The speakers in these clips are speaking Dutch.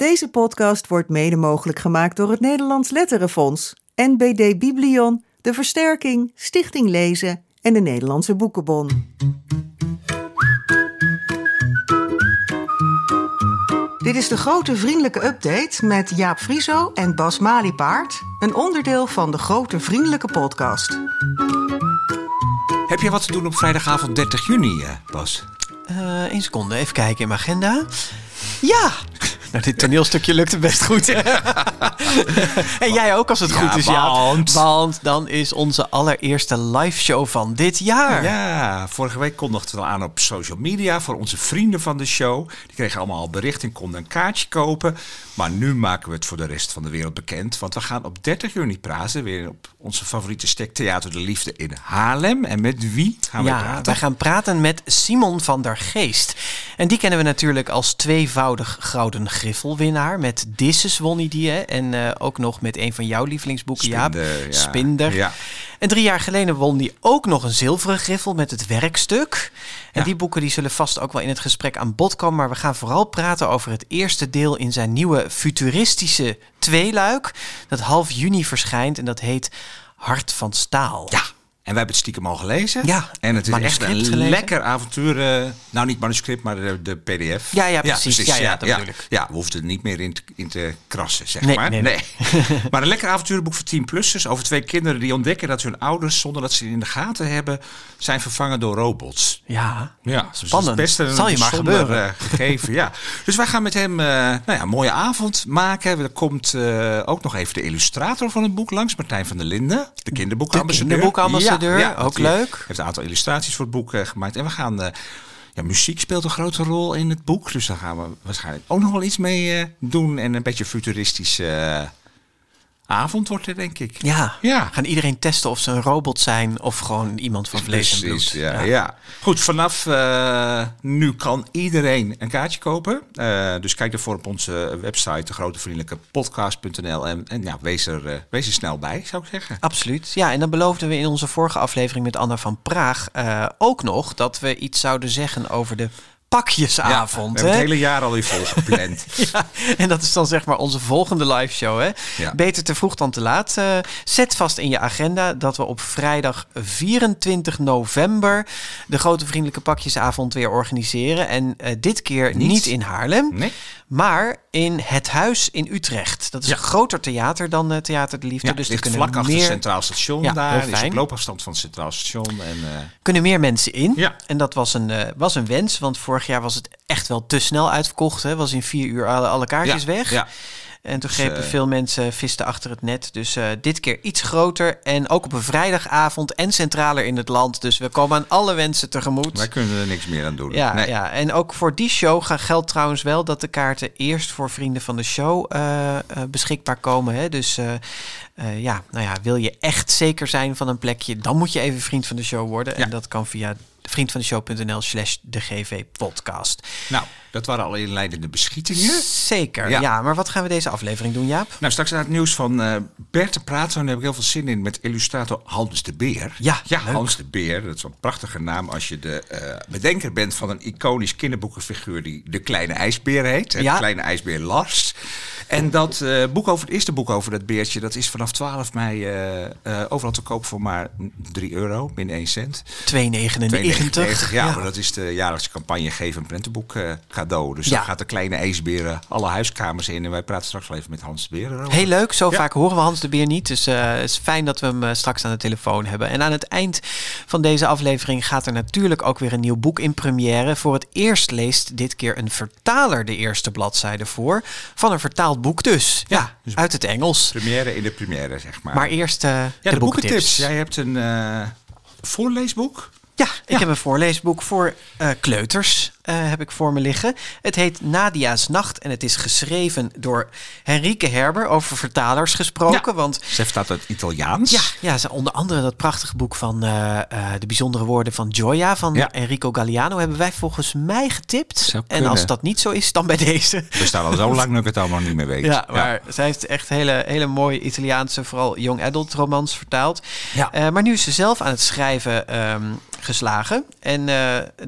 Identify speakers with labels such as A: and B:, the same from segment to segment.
A: Deze podcast wordt mede mogelijk gemaakt door het Nederlands Letterenfonds, NBD Biblion, De Versterking, Stichting Lezen en de Nederlandse Boekenbon. Dit is de grote vriendelijke update met Jaap Frieso en Bas Maliepaard, een onderdeel van de grote vriendelijke podcast.
B: Heb je wat te doen op vrijdagavond 30 juni, eh, Bas?
C: Uh, één seconde, even kijken in mijn agenda. Ja! Nou, dit toneelstukje lukte best goed. en jij ook als het goed is,
B: want...
C: ja. Want dan is onze allereerste live show van dit jaar.
B: Ja, vorige week kondigden we al aan op social media voor onze vrienden van de show. Die kregen allemaal al bericht en konden een kaartje kopen. Maar nu maken we het voor de rest van de wereld bekend. Want we gaan op 30 juni praten. Weer op onze favoriete stek Theater de Liefde in Haarlem. En met wie gaan we
C: ja,
B: praten?
C: wij gaan praten met Simon van der Geest. En die kennen we natuurlijk als tweevoudig Gouden Griffelwinnaar. Met Disses won hij die, hè? En uh, ook nog met een van jouw lievelingsboeken,
B: Spinder,
C: Jaap.
B: ja.
C: Spinder.
B: Ja.
C: En drie jaar geleden won hij ook nog een zilveren griffel met het werkstuk. En
B: Ja.
C: die boeken die zullen vast ook wel in het gesprek aan bod komen. Maar we gaan vooral praten over het eerste deel in zijn nieuwe futuristische tweeluik. Dat half juni verschijnt en dat heet Hart van Staal.
B: Ja. En wij hebben het stiekem al gelezen.
C: Ja,
B: En het is echt een
C: gelezen.
B: lekker avontuur. eh, nou, niet manuscript, maar de, de pdf.
C: Ja, ja, precies. Ja, ja, dat
B: ja,
C: ik.
B: Ja, we hoefden er niet meer in te, in te krassen, zeg
C: Nee,
B: maar.
C: nee, nee.
B: maar een lekker avonturenboek voor 10-plussers over twee kinderen die ontdekken dat hun ouders, zonder dat ze het in de gaten hebben, zijn vervangen door robots.
C: Ja,
B: Ja, dus
C: Spannend.
B: dat is best een
C: Zal je maar gebeuren.
B: eh, gegeven. ja. Dus wij gaan met hem eh, nou ja, een mooie avond maken. Er komt ook nog even de illustrator van het boek langs, Martijn van der Linden. De kinderboekambassadeur.
C: De kinderboekambassadeur, ook
B: want die
C: leuk.
B: Heeft een aantal illustraties voor het boek eh, gemaakt. En we gaan... eh, ja, muziek speelt een grote rol in het boek. Dus daar gaan we waarschijnlijk ook nog wel iets mee eh, doen. En een beetje futuristische eh, avond wordt er, denk ik.
C: ja.
B: Ja.
C: Gaan iedereen testen of ze een robot zijn of gewoon iemand van vlees en bloed.
B: Precies, ja, ja. Goed, vanaf eh, nu kan iedereen een kaartje kopen. Eh, dus kijk ervoor op onze website, de grotevriendelijke podcast.nl. En, en ja, wees, er, eh, wees er snel bij, zou ik zeggen.
C: Absoluut. Ja, en dan beloofden we in onze vorige aflevering met Anna van Praag eh, ook nog dat we iets zouden zeggen over de pakjesavond.
B: we hebben
C: hè?
B: het hele jaar alweer vol gepland.
C: Ja, en dat is dan zeg maar onze volgende live show. Hè?
B: Ja.
C: Beter te vroeg dan te laat. Eh, zet vast in je agenda dat we op vrijdag 24 november de grote vriendelijke pakjesavond weer organiseren. En eh, dit keer
B: Niet.
C: niet, in Haarlem,
B: Nee?
C: maar in het Huis in Utrecht. Dat is
B: Ja.
C: een groter theater dan eh, Theater de Liefde.
B: Ja,
C: dus
B: ligt vlak achter het Centraal Station
C: Ja,
B: daar. is
C: fijn.
B: loopafstand van het Centraal Station. En,
C: kunnen meer mensen in.
B: Ja.
C: En dat was een, was een wens, want vorig jaar was het echt wel te snel uitverkocht. Hè? Was in vier uur alle, alle kaartjes
B: ja,
C: weg.
B: Ja.
C: En toen
B: Dus,
C: grepen
B: eh,
C: veel mensen visten achter het net. Dus eh, dit keer iets groter en ook op een vrijdagavond en centraler in het land. Dus we komen aan alle wensen tegemoet.
B: Wij kunnen er niks meer aan doen.
C: Ja,
B: Nee.
C: ja, en ook voor die show geldt trouwens wel dat de kaarten eerst voor vrienden van de show eh, beschikbaar komen. Hè? Dus ja, nou ja, wil je echt zeker zijn van een plekje, dan moet je even vriend van de show worden.
B: Ja.
C: En dat kan via vriendvandeshow.nl slash de GV podcast.
B: Nou, dat waren al inleidende beschietingen.
C: Zeker,
B: Ja.
C: ja. Maar wat gaan we deze aflevering doen, Jaap?
B: Nou, straks naar het nieuws van eh Bert te praten. Daar heb ik heel veel zin in met illustrator Hans de Beer.
C: Ja,
B: ja
C: leuk.
B: Hans de Beer. Dat is een prachtige naam als je de eh, bedenker bent van een iconisch kinderboekenfiguur die de Kleine IJsbeer heet.
C: Ja.
B: De Kleine IJsbeer Lars. En dat eh, boek over het eerste boek over dat beertje, dat is vanaf 12 mei eh, eh, overal te koop voor maar 3 euro, min 1 cent.
C: 2,99.
B: ja, maar dat is de jaarlijkse campagne Geef een prentenboek cadeau. Dus
C: Ja.
B: dan gaat de kleine ijsberen alle huiskamers in. En wij praten straks wel even met Hans de Beer.
C: Heel leuk, zo
B: Ja.
C: vaak horen we Hans de Beer niet. Dus het is fijn dat we hem straks aan de telefoon hebben. En aan het eind van deze aflevering gaat er natuurlijk ook weer een nieuw boek in première. Voor het eerst leest dit keer een vertaler de eerste bladzijde voor. Van een vertaald boek dus. Ja,
B: dus-
C: uit het Engels.
B: Première in de première, zeg maar.
C: Maar eerst eh,
B: ja,
C: de, boekentips.
B: Jij hebt een eh, voorleesboek.
C: Ja, ik heb een voorleesboek voor eh, kleuters. Eh, heb ik voor me liggen. Het heet Nadia's Nacht en het is geschreven door Henrike Herber. Over vertalers gesproken. Want
B: Ze vertaalt het Italiaans.
C: Ja, ja ze- onder andere dat prachtige boek van eh, eh, De Bijzondere Woorden van Joya van
B: Ja.
C: Enrico Galliano hebben wij volgens mij getipt. En als dat niet zo is, dan bij deze.
B: We staan al zo lang dat ik het allemaal niet meer weet.
C: Ja, maar zij heeft echt hele, hele mooie Italiaanse, vooral young adult romans vertaald.
B: Ja.
C: Maar nu is ze zelf aan het schrijven ehm, geslagen. En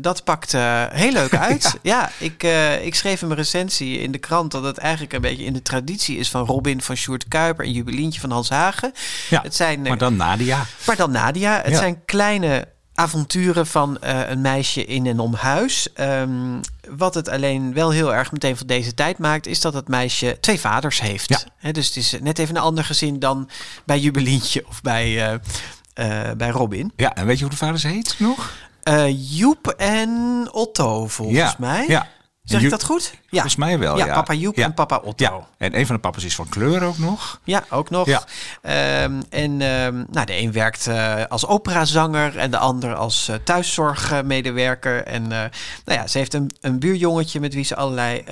C: dat pakt heel leuk uit. ja, ik, eh, ik schreef in mijn recensie in de krant dat het eigenlijk een beetje in de traditie is van Robin van Sjoerd Kuiper en Jubilientje van Hans Hagen.
B: Ja,
C: het zijn,
B: maar dan Nadia.
C: Maar dan Nadia. Het
B: Ja.
C: zijn kleine avonturen van eh, een meisje in en om huis. Ehm, wat het alleen wel heel erg meteen van deze tijd maakt, is dat het meisje twee vaders heeft.
B: Ja.
C: Dus het is net even een ander gezin dan bij Jubilientje of bij, eh, eh, bij Robin.
B: Ja, en weet je hoe de vaders heet nog?
C: Eh, Joep en Otto, volgens
B: ja.
C: mij.
B: Ja.
C: Zeg
B: Joep-
C: ik dat goed? Ja.
B: Volgens mij wel, ja.
C: papa Joep
B: Ja.
C: en papa Otto.
B: Ja, en een van de papa's is van kleur ook nog.
C: Ja, ook nog.
B: Ja.
C: Ehm, en ehm, nou, de een werkt eh, als operazanger en de ander als eh, thuiszorgmedewerker. En nou ja, ze heeft een, een buurjongetje met wie ze allerlei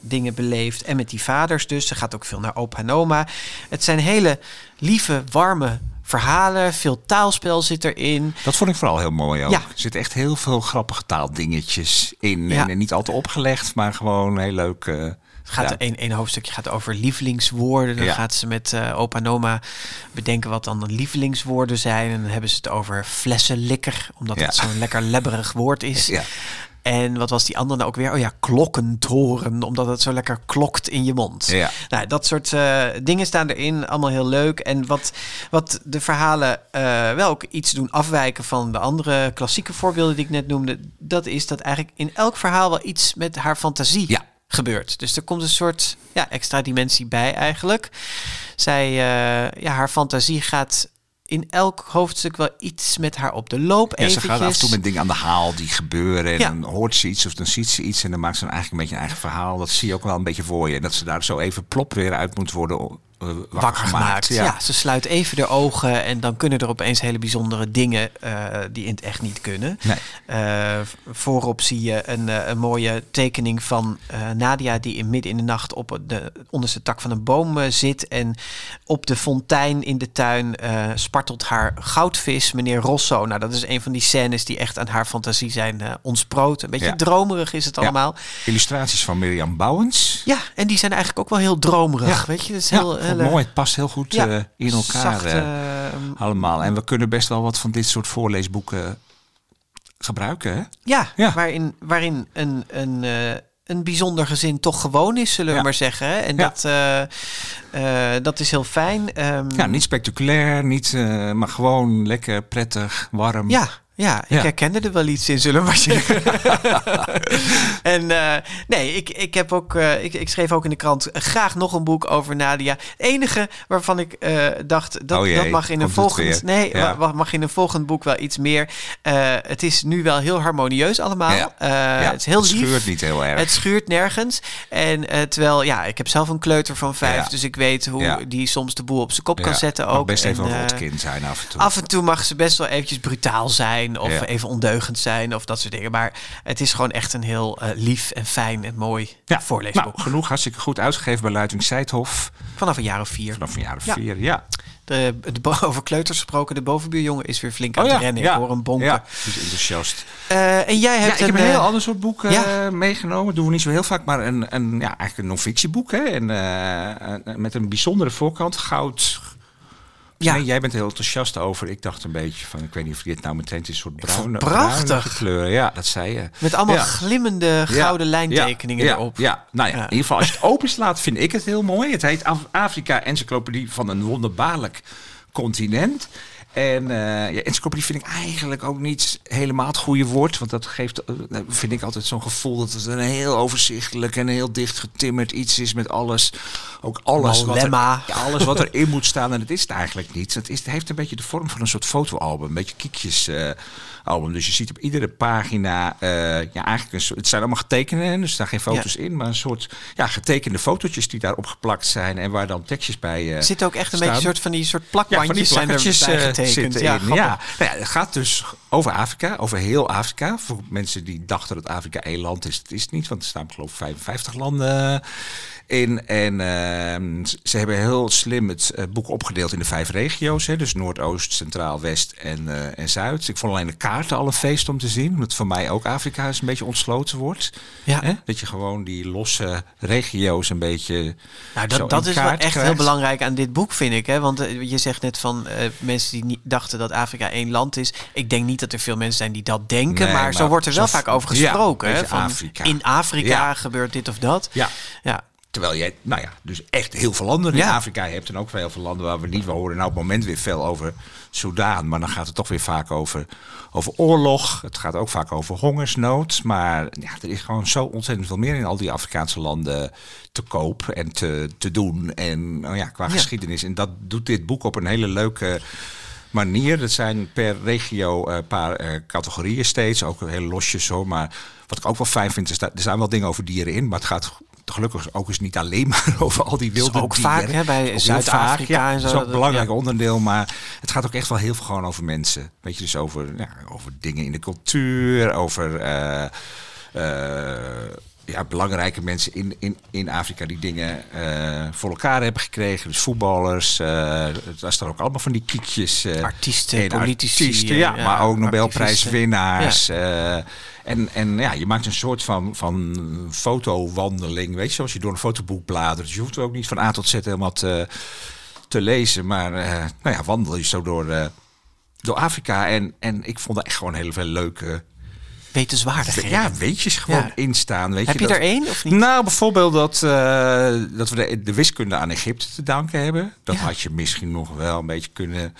C: dingen beleeft. En met die vaders dus. Ze gaat ook veel naar opa en oma. Het zijn hele lieve, warme verhalen. Veel taalspel zit erin.
B: Dat vond ik vooral heel mooi ook.
C: Ja.
B: Er zitten echt heel veel grappige taaldingetjes in.
C: Ja.
B: En, en niet al te opgelegd, maar gewoon heel leuk. eh,
C: Het gaat
B: ja.
C: een, een hoofdstukje gaat over lievelingswoorden. Dan
B: Ja.
C: gaat ze met eh, opa en oma bedenken wat dan de lievelingswoorden zijn. En dan hebben ze het over flessenlikker, omdat
B: Ja.
C: het zo'n lekker lebberig woord is. En wat was die andere nou ook weer? Oh ja, klokkentoren, omdat het zo lekker klokt in je mond.
B: Ja.
C: Nou, dat soort eh, dingen staan erin, allemaal heel leuk. En wat, wat de verhalen eh, wel ook iets doen afwijken van de andere klassieke voorbeelden die ik net noemde, dat is dat eigenlijk in elk verhaal wel iets met haar fantasie
B: Ja.
C: gebeurt. Dus er komt een soort ja, extra dimensie bij eigenlijk. Zij, eh, ja, haar fantasie gaat in elk hoofdstuk wel iets met haar op de loop.
B: Ja, ze gaat af en toe met dingen aan de haal die gebeuren. En
C: Ja.
B: dan hoort ze iets of dan ziet ze iets. En dan maakt ze dan eigenlijk een beetje een eigen verhaal. Dat zie je ook wel een beetje voor je. En dat ze daar zo even plop weer uit moet worden wakker,
C: wakker gemaakt. Ja. ze sluit even de ogen en dan kunnen er opeens hele bijzondere dingen eh, die in het echt niet kunnen.
B: Nee.
C: Eh, voorop zie je een, eh, een mooie tekening van eh, Nadia die in midden in de nacht op de onderste tak van een boom eh, zit en op de fontein in de tuin eh, spartelt haar goudvis, meneer Rosso. Nou, dat is een van die scènes die echt aan haar fantasie zijn eh ontsproten. Een beetje
B: Ja.
C: dromerig is het
B: Ja.
C: allemaal.
B: Illustraties van Mirjam Bouwens.
C: Ja, en die zijn eigenlijk ook wel heel dromerig. Weet je, dat is heel,
B: mooi. Het past heel goed
C: ja,
B: eh, in elkaar.
C: zacht,
B: eh,
C: eh,
B: allemaal. En we kunnen best wel wat van dit soort voorleesboeken gebruiken. Hè?
C: Ja,
B: Ja.
C: waarin, waarin een, een, eh, een bijzonder gezin toch gewoon is, zullen we
B: Ja.
C: maar zeggen. hè. En
B: Ja.
C: dat, dat is heel fijn. Ehm,
B: Ja, niet spectaculair, niet, maar gewoon lekker, prettig, warm.
C: Ja, ja, ik
B: Ja.
C: herkende er wel iets in, zullen we maar zeggen. en eh, nee, ik, ik heb ook, eh, ik, ik schreef ook in de krant graag nog een boek over Nadia. Het enige waarvan ik eh, dacht dat
B: Oh jee,
C: dat mag in een volgend, nee,
B: Ja.
C: wa- mag in een volgend boek wel iets meer. Het is nu wel heel harmonieus allemaal.
B: Ja.
C: Het is heel
B: het
C: lief.
B: scheurt niet heel erg.
C: Het schuurt nergens. En terwijl, ja, ik heb zelf een kleuter van vijf, dus ik weet hoe die soms de boel op zijn kop kan zetten
B: mag
C: ook.
B: best even
C: En,
B: een rotkind zijn af en toe.
C: Af en toe mag ze best wel eventjes brutaal zijn of
B: Ja.
C: even ondeugend zijn of dat soort dingen. Maar het is gewoon echt een heel eh, lief en fijn en mooi
B: ja,
C: voorleesboek.
B: nou, genoeg, hartstikke goed uitgegeven bij Luiting Seidhof.
C: Vanaf een jaar of vier.
B: Vanaf een jaar of
C: Ja.
B: vier, ja.
C: De, over kleuters gesproken, de bovenbuurjongen is weer flink aan
B: Oh
C: het rennen. Ik hoor een bonken.
B: Ja, is enthousiast.
C: Eh, en jij
B: Ja,
C: hebt
B: ik heb een
C: eh,
B: heel ander soort boek eh,
C: ja.
B: meegenomen. Dat doen we niet zo heel vaak, maar een, een, ja, eigenlijk een non-fictieboek. Hè? En, eh, eh, met een bijzondere voorkant. Goud.
C: Ja.
B: Nee, jij bent heel enthousiast over. Ik dacht een beetje van, ik weet niet of dit nou meteen is een soort bruine,
C: prachtig.
B: kleur. Ja, dat zei je.
C: met allemaal
B: Ja.
C: glimmende gouden
B: Ja,
C: lijntekeningen erop.
B: Ja, nou ja, in ieder geval als je het openslaat vind ik het heel mooi. Het heet Af- Afrika Encyclopedie van een wonderbaarlijk continent. En eh ja, encyclopedie vind ik eigenlijk ook niet helemaal het goede woord. Want dat geeft, eh, vind ik altijd zo'n gevoel dat het een heel overzichtelijk en heel dicht getimmerd iets is met alles. Ook alles wat, er, alles wat erin moet staan. En het is het eigenlijk niet. Het, is, het heeft een beetje de vorm van een soort fotoalbum. Een beetje kiekjes eh, album. Dus je ziet op iedere pagina, eh, ja eigenlijk een soort, het zijn allemaal getekende, dus daar geen foto's in. Maar een soort ja, getekende fotootjes die daar opgeplakt zijn. En waar dan tekstjes bij
C: Er zit ook echt een
B: staan.
C: beetje soort van die soort
B: Ja, van die
C: plakbandjes zijn erbij getekend. Ja.
B: Ja. Nou ja, het gaat dus over Afrika, over heel Afrika. Voor mensen die dachten dat Afrika één land is, dat is het niet, want er staan geloof ik 55 landen. In. En ehm, ze hebben heel slim het eh, boek opgedeeld in de vijf regio's. Hè, dus Noordoost, Centraal, West en, eh, en Zuid. Ik vond alleen de kaarten al een feest om te zien. Omdat voor mij ook Afrika eens een beetje ontsloten wordt.
C: Ja.
B: Hè? Dat je gewoon die losse regio's een beetje.
C: Nou, dat, dat is wel echt heel belangrijk aan dit boek, vind ik. Hè? Want eh, je zegt net van mensen die niet dachten dat Afrika één land is. Ik denk niet dat er veel mensen zijn die dat denken.
B: Nee,
C: maar, zo wordt er wel vaak over gesproken. hè? Van
B: Afrika.
C: In Afrika
B: Ja.
C: gebeurt dit of dat.
B: Ja.
C: Ja.
B: Terwijl jij, nou ja, dus echt heel veel landen in
C: Ja.
B: Afrika hebt. En ook heel veel landen waar we niet, we horen nou op het moment weer veel over Soudaan. Maar dan gaat het toch weer vaak over, over oorlog. Het gaat ook vaak over hongersnood. Maar ja, er is gewoon zo ontzettend veel meer in al die Afrikaanse landen te koop en te, te doen. En nou ja, qua
C: Ja.
B: geschiedenis. En dat doet dit boek op een hele leuke manier. Dat zijn per regio een paar eh, categorieën steeds. Ook heel losjes hoor. Maar wat ik ook wel fijn vind, is dat er zijn wel dingen over dieren in. Maar het gaat gelukkig ook eens niet alleen maar over al die wilde
C: ook
B: dieren.
C: vaak, hè, bij Zuid-Afrika
B: ja,
C: en zo,
B: Dat is ook
C: dat-
B: een belangrijk
C: ja.
B: onderdeel. Maar het gaat ook echt wel heel veel gewoon over mensen. Weet je, dus over, ja, over dingen in de cultuur. Over... eh, eh, ja, belangrijke mensen in, in, in Afrika die dingen eh, voor elkaar hebben gekregen. Dus voetballers, eh daar staan ook allemaal van die kiekjes. eh,
C: Artiesten,
B: en
C: politici,
B: artiesten, ja,
C: ja,
B: maar ook. Nobelprijswinnaars. en, en ja, je maakt een soort van, van fotowandeling, weet je, zoals je door een fotoboek bladert. Dus je hoeft ook niet van A tot Z helemaal te, te lezen, maar nou ja, wandel je zo door, door Afrika. En, en ik vond er echt gewoon heel veel leuke
C: Wetenswaardigheden.
B: ja, weetjes gewoon
C: Ja.
B: in staan. Weet
C: Heb je
B: dat-
C: er één of niet?
B: nou, bijvoorbeeld dat, eh, dat we de, de wiskunde aan Egypte te danken hebben. Dat
C: Ja.
B: had je misschien nog wel een beetje kunnen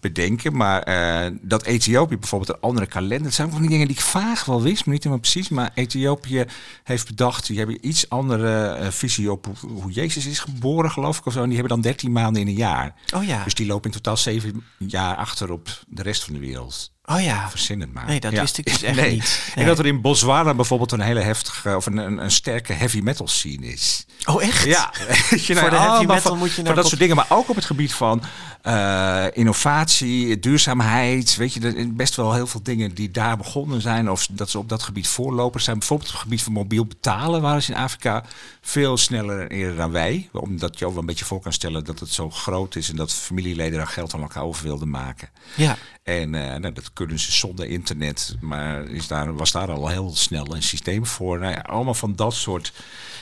B: bedenken. Maar eh, dat Ethiopië bijvoorbeeld een andere kalender... Dat zijn van die dingen die ik vaag wel wist, maar niet helemaal precies. Maar Ethiopië heeft bedacht... die hebben iets andere eh, visie op hoe, hoe Jezus is geboren, geloof ik. Of zo. En die hebben dan 13 maanden in een jaar.
C: Oh ja.
B: Dus die lopen in totaal zeven jaar achter op de rest van de wereld.
C: Oh ja.
B: Verzin het maar.
C: Nee, dat wist ik dus echt
B: Nee.
C: niet.
B: En dat er in Botswana bijvoorbeeld een hele heftige of een, een, een sterke heavy metal scene is.
C: Oh echt?
B: Ja, je,
C: Voor de
B: allemaal
C: heavy metal
B: van,
C: moet je naar
B: van dat soort dingen, maar ook op het gebied van eh, innovatie, duurzaamheid. Weet je, er best wel heel veel dingen die daar begonnen zijn of dat ze op dat gebied voorlopers zijn. Bijvoorbeeld op het gebied van mobiel betalen waren ze in Afrika veel sneller en eerder dan wij. Omdat je ook wel een beetje voor kan stellen dat het zo groot is en dat familieleden daar geld van elkaar over wilden maken.
C: Ja.
B: En eh, nou, dat kunnen ze zonder internet. Maar is daar, was daar al heel snel een systeem voor. Nou ja, allemaal van dat soort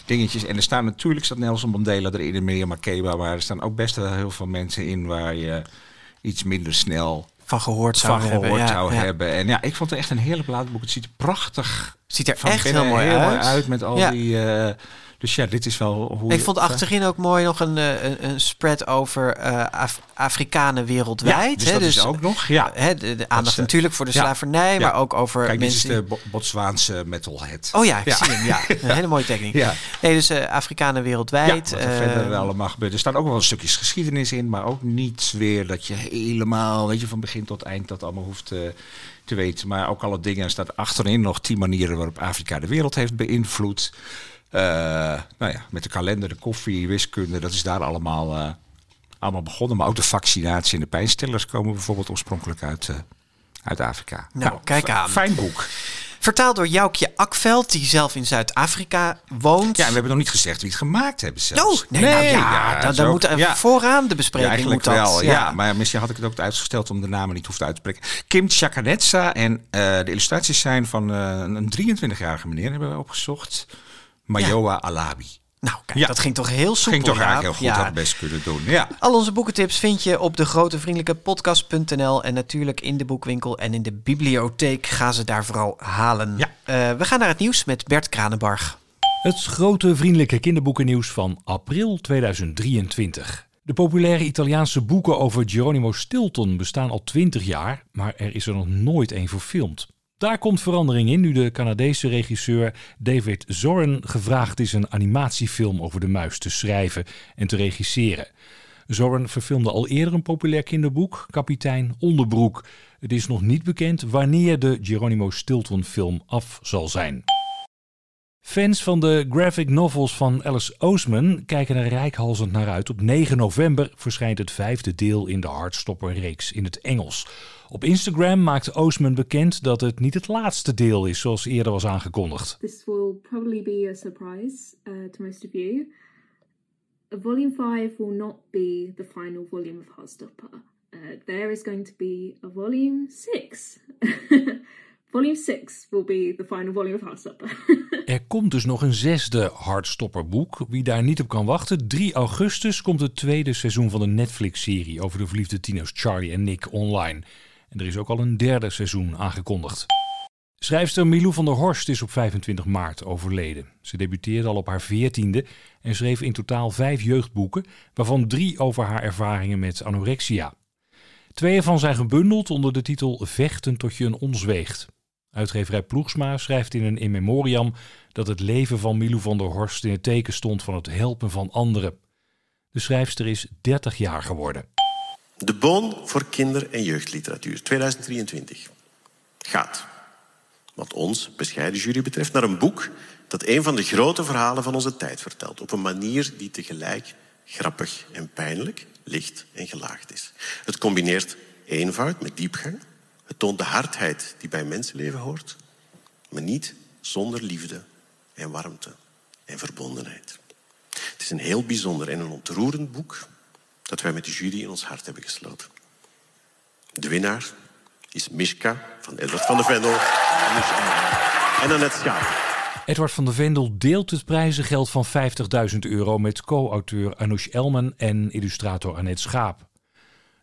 B: dingetjes. En er staan natuurlijk, staat Nelson Mandela erin, en Miriam Makeba. Maar er staan ook best wel heel veel mensen in waar je iets minder snel
C: Van gehoord zou
B: van
C: hebben.
B: gehoord
C: ja,
B: zou
C: ja.
B: hebben. En ja, ik vond het echt een heerlijk laatboek. Het ziet er prachtig
C: Ziet er
B: van
C: echt heel mooi uit.
B: met al
C: Ja.
B: die... eh, dus ja, dit is wel hoe
C: Ik vond achterin ook mooi nog een, eh, een, een spread over eh, Af- Afrikanen
B: Ja,
C: wereldwijd.
B: dus
C: hè?
B: dat is ook nog. Ja.
C: hè, de, de aandacht
B: is, eh,
C: natuurlijk voor de
B: ja.
C: slavernij, maar
B: Ja.
C: ook over
B: Kijk, dit is
C: mensen...
B: de Bo- Botswaanse metalhead.
C: Oh ja, ik
B: Ja.
C: zie hem. Ja, een hele mooie techniek.
B: Ja.
C: Nee, dus eh, Afrikanen
B: Ja,
C: wereldwijd.
B: wat er
C: eh,
B: verder allemaal gebeurt. Er staan ook wel stukjes geschiedenis in, maar ook niet weer dat je helemaal, weet je, van begin tot eind dat allemaal hoeft eh, te weten. Maar ook alle dingen, er staat achterin nog tien manieren waarop Afrika de wereld heeft beïnvloed. Eh, nou ja, met de kalender, de koffie, wiskunde, dat is daar allemaal, eh, allemaal begonnen. Maar ook de vaccinatie en de pijnstillers komen bijvoorbeeld oorspronkelijk uit, eh, uit Afrika.
C: Nou, kijk
B: f-
C: aan.
B: Fijn boek.
C: Vertaald door Joukje Akveld, die zelf in Zuid-Afrika woont.
B: Ja, en we hebben nog niet gezegd wie het gemaakt hebben zelfs.
C: Oh, nee, nou ja, dan,
B: dat is
C: dan
B: ook-
C: moet
B: ja.
C: vooraan de
B: Ja,
C: bespreking
B: eigenlijk
C: moet dat.
B: wel. Ja. maar misschien had ik het ook uitgesteld om de namen niet hoeft uit te spreken. Kim Chakanetsa en de illustraties zijn van een 23-jarige meneer hebben we opgezocht. Mayoa Alabi.
C: Nou, kijk,
B: Ja.
C: dat ging toch heel soepel.
B: Ging toch
C: Jaap?
B: eigenlijk heel goed,
C: Ja.
B: had best kunnen doen. Ja.
C: Al onze boekentips vind je op de grote podcast.nl en natuurlijk in de boekwinkel en in de bibliotheek. Ga ze daar vooral halen.
B: Ja.
C: Eh, we gaan naar het nieuws met Bert Kranenbarg.
D: Het grote vriendelijke kinderboekennieuws van april 2023. De populaire Italiaanse boeken over Geronimo Stilton bestaan al 20 jaar, maar er is er nog nooit één verfilmd. Daar komt verandering in nu de Canadese regisseur David Zorin gevraagd is een animatiefilm over de muis te schrijven en te regisseren. Zorin verfilmde al eerder een populair kinderboek, Kapitein Onderbroek. Het is nog niet bekend wanneer de Geronimo Stilton film af zal zijn. Fans van de graphic novels van Alice Oseman kijken er rijkhalsend naar uit. Op 9 november verschijnt het vijfde deel in de Heartstopper-reeks in het Engels. Op Instagram maakt Oseman bekend dat het niet het laatste deel is, zoals eerder was aangekondigd.
E: This will probably be a surprise uh, to most of you. volume 5 will not be the final volume of Heartstopper. Uh, there is going to be a volume 6. volume 6 will be the final volume of Heartstopper.
D: er komt dus nog een zesde Heartstopper-boek. Wie daar niet op kan wachten, 3 augustus komt het tweede seizoen van de Netflix-serie over de verliefde tino's Charlie en Nick online. En er is ook al een derde seizoen aangekondigd. Schrijfster Milou van der Horst is op 25 maart overleden. Ze debuteerde al op haar veertiende en schreef in totaal vijf jeugdboeken, waarvan drie over haar ervaringen met anorexia. Twee ervan zijn gebundeld onder de titel Vechten tot je een ons weegt. Uitgeverij Ploegsma schrijft in een in memoriam dat het leven van Milou van der Horst in het teken stond van het helpen van anderen. De schrijfster is 30 jaar geworden.
F: De Boon voor kinder- en jeugdliteratuur 2023 gaat, wat ons bescheiden jury betreft, naar een boek dat een van de grote verhalen van onze tijd vertelt. Op een manier die tegelijk grappig en pijnlijk, licht en gelaagd is. Het combineert eenvoud met diepgang. Het toont de hardheid die bij mensenleven hoort, maar niet zonder liefde en warmte en verbondenheid. Het is een heel bijzonder en een ontroerend boek dat wij met de jury in ons hart hebben gesloten. De winnaar is Mishka van Edward van de Vendel en Annette Schaap.
D: Edward van de Vendel deelt het prijzengeld van 50.000 euro met co-auteur Anoush Elman en illustrator Annette Schaap.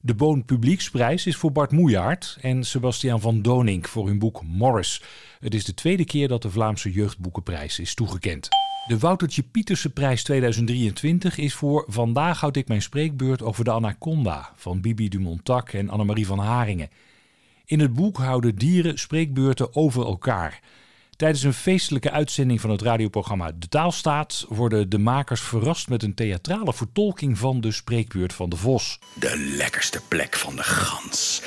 D: De Boon Publieksprijs is voor Bart Moejaert en Sebastiaan van Donink voor hun boek Morris. Het is de tweede keer dat de Vlaamse Jeugdboekenprijs is toegekend. De Woutertje Pieterse prijs 2023 is voor Vandaag houd ik mijn spreekbeurt over de Anaconda van Bibi Dumontac en Annemarie van Haringen. In het boek houden dieren spreekbeurten over elkaar. Tijdens een feestelijke uitzending van het radioprogramma De Taalstaat worden de makers verrast met een theatrale vertolking van de spreekbeurt van de vos.
G: De lekkerste plek van de gans,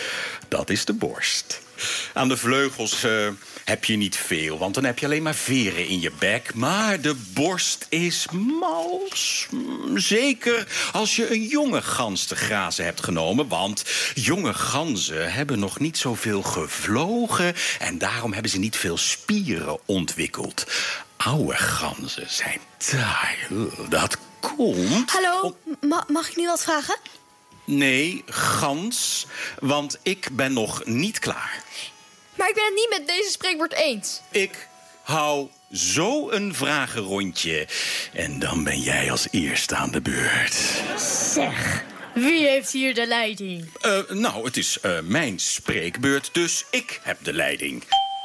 G: dat is de borst. Aan de vleugels uh, heb je niet veel, want dan heb je alleen maar veren in je bek. Maar de borst is mals. Zeker als je een jonge gans te grazen hebt genomen. Want jonge ganzen hebben nog niet zoveel gevlogen. En daarom hebben ze niet veel spieren ontwikkeld. Oude ganzen zijn taai. Dat komt.
H: Hallo, Ma mag ik nu wat vragen?
G: Nee, gans, want ik ben nog niet klaar.
H: Maar ik ben het niet met deze spreekwoord eens.
G: Ik hou zo een vragenrondje. En dan ben jij als eerste aan de beurt.
H: Zeg, wie heeft hier de leiding?
G: Uh, nou, het is uh, mijn spreekbeurt, dus ik heb de leiding.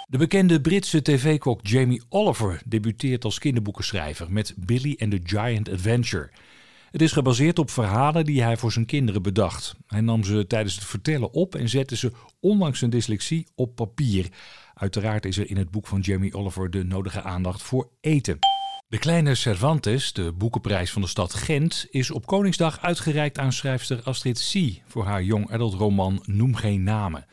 D: De bekende Britse tv-kok Jamie Oliver debuteert als kinderboekenschrijver met Billy and the Giant Adventure. Het is gebaseerd op verhalen die hij voor zijn kinderen bedacht. Hij nam ze tijdens het vertellen op en zette ze, ondanks zijn dyslexie, op papier. Uiteraard is er in het boek van Jamie Oliver de nodige aandacht voor eten. De Kleine Cervantes, de boekenprijs van de stad Gent, is op Koningsdag uitgereikt aan schrijfster Astrid C. voor haar jong adult roman Noem geen namen.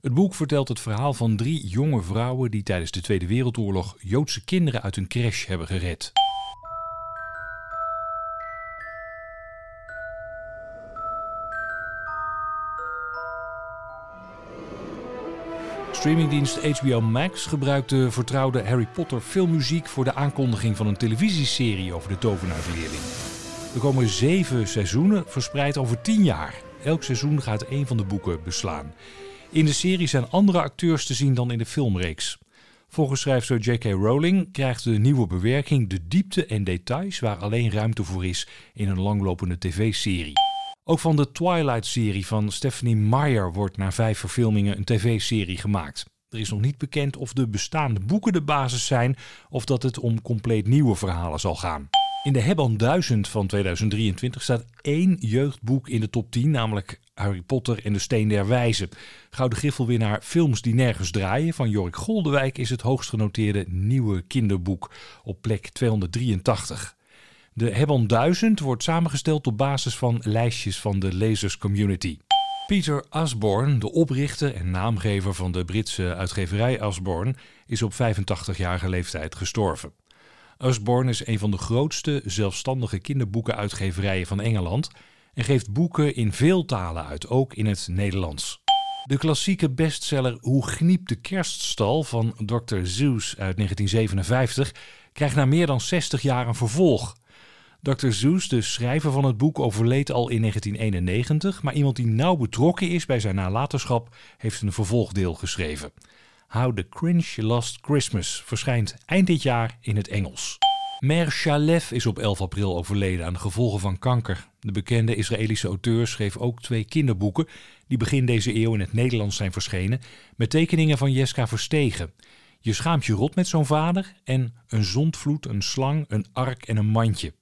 D: Het boek vertelt het verhaal van drie jonge vrouwen die tijdens de Tweede Wereldoorlog Joodse kinderen uit een crash hebben gered. Streamingdienst HBO Max gebruikt de vertrouwde Harry Potter filmmuziek voor de aankondiging van een televisieserie over de tovenaarsleerling. Er komen zeven seizoenen verspreid over tien jaar. Elk seizoen gaat één van de boeken beslaan. In de serie zijn andere acteurs te zien dan in de filmreeks. Volgens schrijfster J.K. Rowling krijgt de nieuwe bewerking de diepte en details waar alleen ruimte voor is in een langlopende tv-serie. Ook van de Twilight-serie van Stephanie Meyer wordt na vijf verfilmingen een tv-serie gemaakt. Er is nog niet bekend of de bestaande boeken de basis zijn of dat het om compleet nieuwe verhalen zal gaan. In de Hebban 1000 van 2023 staat één jeugdboek in de top 10, namelijk Harry Potter en de Steen der Wijzen. Gouden Griffelwinnaar Films die nergens draaien van Jorik Goldewijk is het hoogst genoteerde nieuwe kinderboek op plek 283. De Hebban 1000 wordt samengesteld op basis van lijstjes van de Lezers Community. Peter Asborn, de oprichter en naamgever van de Britse uitgeverij Asborn, is op 85-jarige leeftijd gestorven. Asborn is een van de grootste zelfstandige kinderboekenuitgeverijen van Engeland en geeft boeken in veel talen uit, ook in het Nederlands. De klassieke bestseller Hoe gniept de kerststal van Dr. Zeus uit 1957 krijgt na meer dan 60 jaar een vervolg. Dr. Zeus, de schrijver van het boek, overleed al in 1991, maar iemand die nauw betrokken is bij zijn nalatenschap heeft een vervolgdeel geschreven. How the Cringe Lost Christmas verschijnt eind dit jaar in het Engels. Mer Shalev is op 11 april overleden aan de gevolgen van kanker. De bekende Israëlische auteur schreef ook twee kinderboeken die begin deze eeuw in het Nederlands zijn verschenen met tekeningen van Jeska Verstegen. Je schaamt je rot met zo'n vader en een zondvloed, een slang, een ark en een mandje.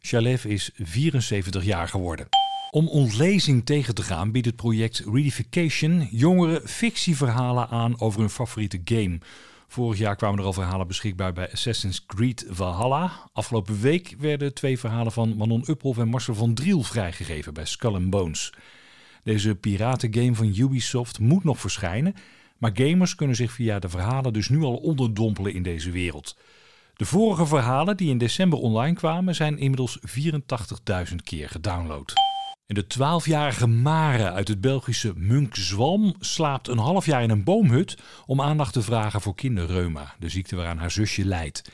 D: Shalev is 74 jaar geworden. Om ontlezing tegen te gaan biedt het project Readification jongeren fictieverhalen aan over hun favoriete game. Vorig jaar kwamen er al verhalen beschikbaar bij Assassin's Creed Valhalla. Afgelopen week werden twee verhalen van Manon Uphoff en Marcel van Driel vrijgegeven bij Skull Bones. Deze piratengame van Ubisoft moet nog verschijnen, maar gamers kunnen zich via de verhalen dus nu al onderdompelen in deze wereld. De vorige verhalen die in december online kwamen zijn inmiddels 84.000 keer gedownload. De 12-jarige Mare uit het Belgische Munkzwalm slaapt een half jaar in een boomhut om aandacht te vragen voor kinderreuma, de ziekte waaraan haar zusje lijdt.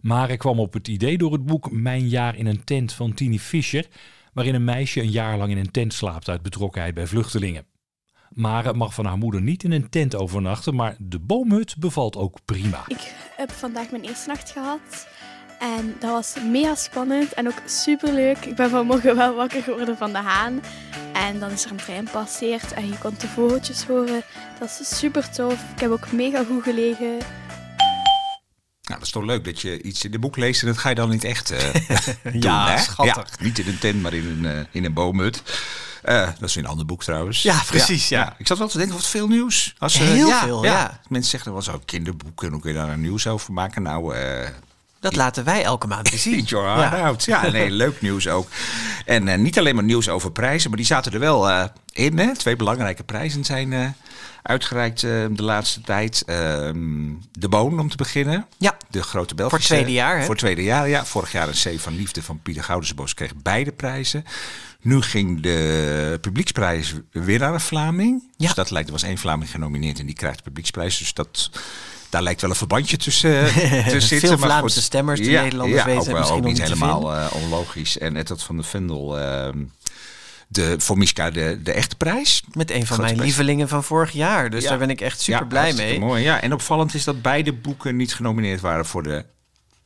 D: Mare kwam op het idee door het boek Mijn jaar in een tent van Tini Fischer, waarin een meisje een jaar lang in een tent slaapt uit betrokkenheid bij vluchtelingen. Mare mag van haar moeder niet in een tent overnachten, maar de boomhut bevalt ook prima.
I: Ik heb vandaag mijn eerste nacht gehad. En dat was mega spannend en ook super leuk. Ik ben vanmorgen wel wakker geworden van de haan. En dan is er een trein passeerd en je kon de vogeltjes horen. Dat is super tof. Ik heb ook mega goed gelegen.
B: Nou, dat is toch leuk dat je iets in de boek leest en dat ga je dan niet echt eh doen,
C: Ja,
B: hè?
C: schattig.
B: Ja, niet in een tent, maar in een, eh, in een boomhut. Eh, dat is een ander boek trouwens.
C: Ja, precies, ja.
B: Ik zat wel te denken, wat veel nieuws. Als, eh,
C: Heel veel, ja.
B: Mensen zeggen, wel zo kinderboeken, hoe kun je daar een nieuws over maken? Nou, eh
C: Dat laten wij elke maand weer zien.
B: Eat your heart
C: Ja.
B: out. Ja, nee, leuk nieuws ook. En eh, niet alleen maar nieuws over prijzen, maar die zaten er wel eh, in. Hè? Twee belangrijke prijzen zijn eh, uitgereikt eh, de laatste tijd. Ehm, de Boon, om te beginnen.
C: Ja.
B: De grote Belgische...
C: Voor het tweede jaar, hè?
B: Voor het tweede jaar, ja. Vorig jaar een C van Liefde van Pieter Goudensbos kreeg beide prijzen. Nu ging de publieksprijs weer naar een Vlaming.
C: Ja.
B: Dus dat lijkt, er was één Vlaming genomineerd en die krijgt de publieksprijs. Dus dat... Daar lijkt wel een verbandje tussen eh, te zitten.
C: Veel
B: maar
C: Vlaamse
B: goed.
C: stemmers, de
B: ja,
C: Nederlanders
B: ja,
C: weten
B: ook,
C: misschien
B: ook niet helemaal eh, onlogisch. En Edward van der Vendel, ehm, de, voor Miska de, de echte prijs.
C: Met een van
B: Grote
C: mijn
B: prijs.
C: lievelingen van vorig jaar. Dus
B: Ja.
C: daar ben ik echt super
B: Ja,
C: blij mee.
B: Mooi, ja. En opvallend is dat beide boeken niet genomineerd waren voor de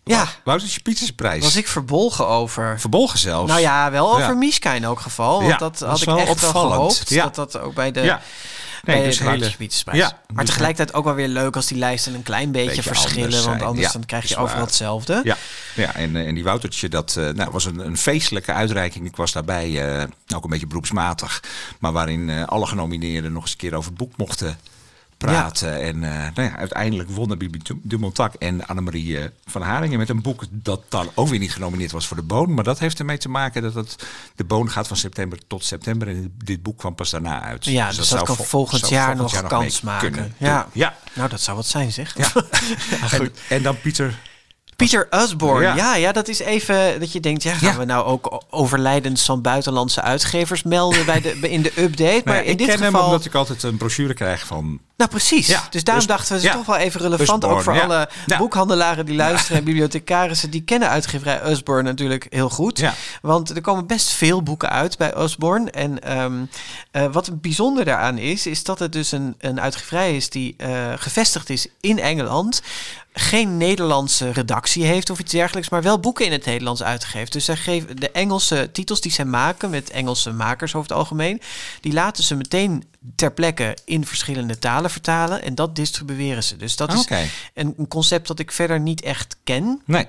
C: Ja,
B: Woutertje Pietersprijs.
C: was ik verbolgen over.
B: Verbolgen zelfs.
C: Nou ja, wel over
B: Ja.
C: In elk geval. Want
B: Ja,
C: dat had ik echt wel gehoopt.
B: Ja.
C: Dat dat ook bij de,
B: Ja. Nee, dus hele-
C: Pietersprijs.
B: Ja,
C: maar
B: dus
C: tegelijkertijd ook wel weer leuk als die lijsten een klein beetje,
B: Beetje
C: verschillen.
B: anders
C: Want anders dan krijg je overal hetzelfde.
B: Ja, ja en, eh, en die Woutertje, dat eh, nou, was een, een feestelijke uitreiking. Ik was daarbij, eh, ook een beetje beroepsmatig. Maar waarin alle genomineerden nog eens een keer over het boek mochten praten. En eh, nou ja, uiteindelijk wonnen Bibi Dumontak en Annemarie eh, van Haringen met een boek dat dan ook weer niet genomineerd was voor de Boon. Maar dat heeft ermee te maken dat het, de Boon gaat van september tot september. En dit boek kwam pas daarna uit.
C: Ja, dus dat,
B: zou
C: kan
B: vol-
C: volgend jaar
B: volgend
C: nog kans maken.
B: kunnen
C: Ja.
B: ja.
C: Nou, dat zou wat zijn, zeg.
B: Ja. En, en dan Pieter
C: Pieter Usborne, ja.
B: Ja.
C: ja, dat is even dat je denkt, ja, gaan
B: Ja.
C: we nou ook overlijdens van buitenlandse uitgevers melden bij de, in de update? Maar
B: Nou
C: in
B: ik
C: dit
B: ken hem
C: geval,
B: omdat ik altijd een brochure krijg van
C: nou precies.
B: Ja,
C: dus daarom
B: dus-
C: dachten we, het is
B: ja.
C: toch wel even relevant,
B: Usborne,
C: ook voor
B: ja.
C: alle boekhandelaren die luisteren en bibliothecarissen, die kennen uitgeverij Usborne natuurlijk heel goed. Want er komen best veel boeken uit bij Osborne. En ehm, eh, wat bijzonder daaraan is, is dat het dus een, een uitgeverij is die eh, gevestigd is in Engeland. Geen Nederlandse redactie heeft of iets dergelijks, maar wel boeken in het Nederlands uitgeeft. Dus zij geven de Engelse titels die zij maken met Engelse makers over het algemeen, die laten ze meteen ter plekke in verschillende talen vertalen en dat distribueren ze. Dus dat is een concept dat ik verder niet echt ken.
B: Nee.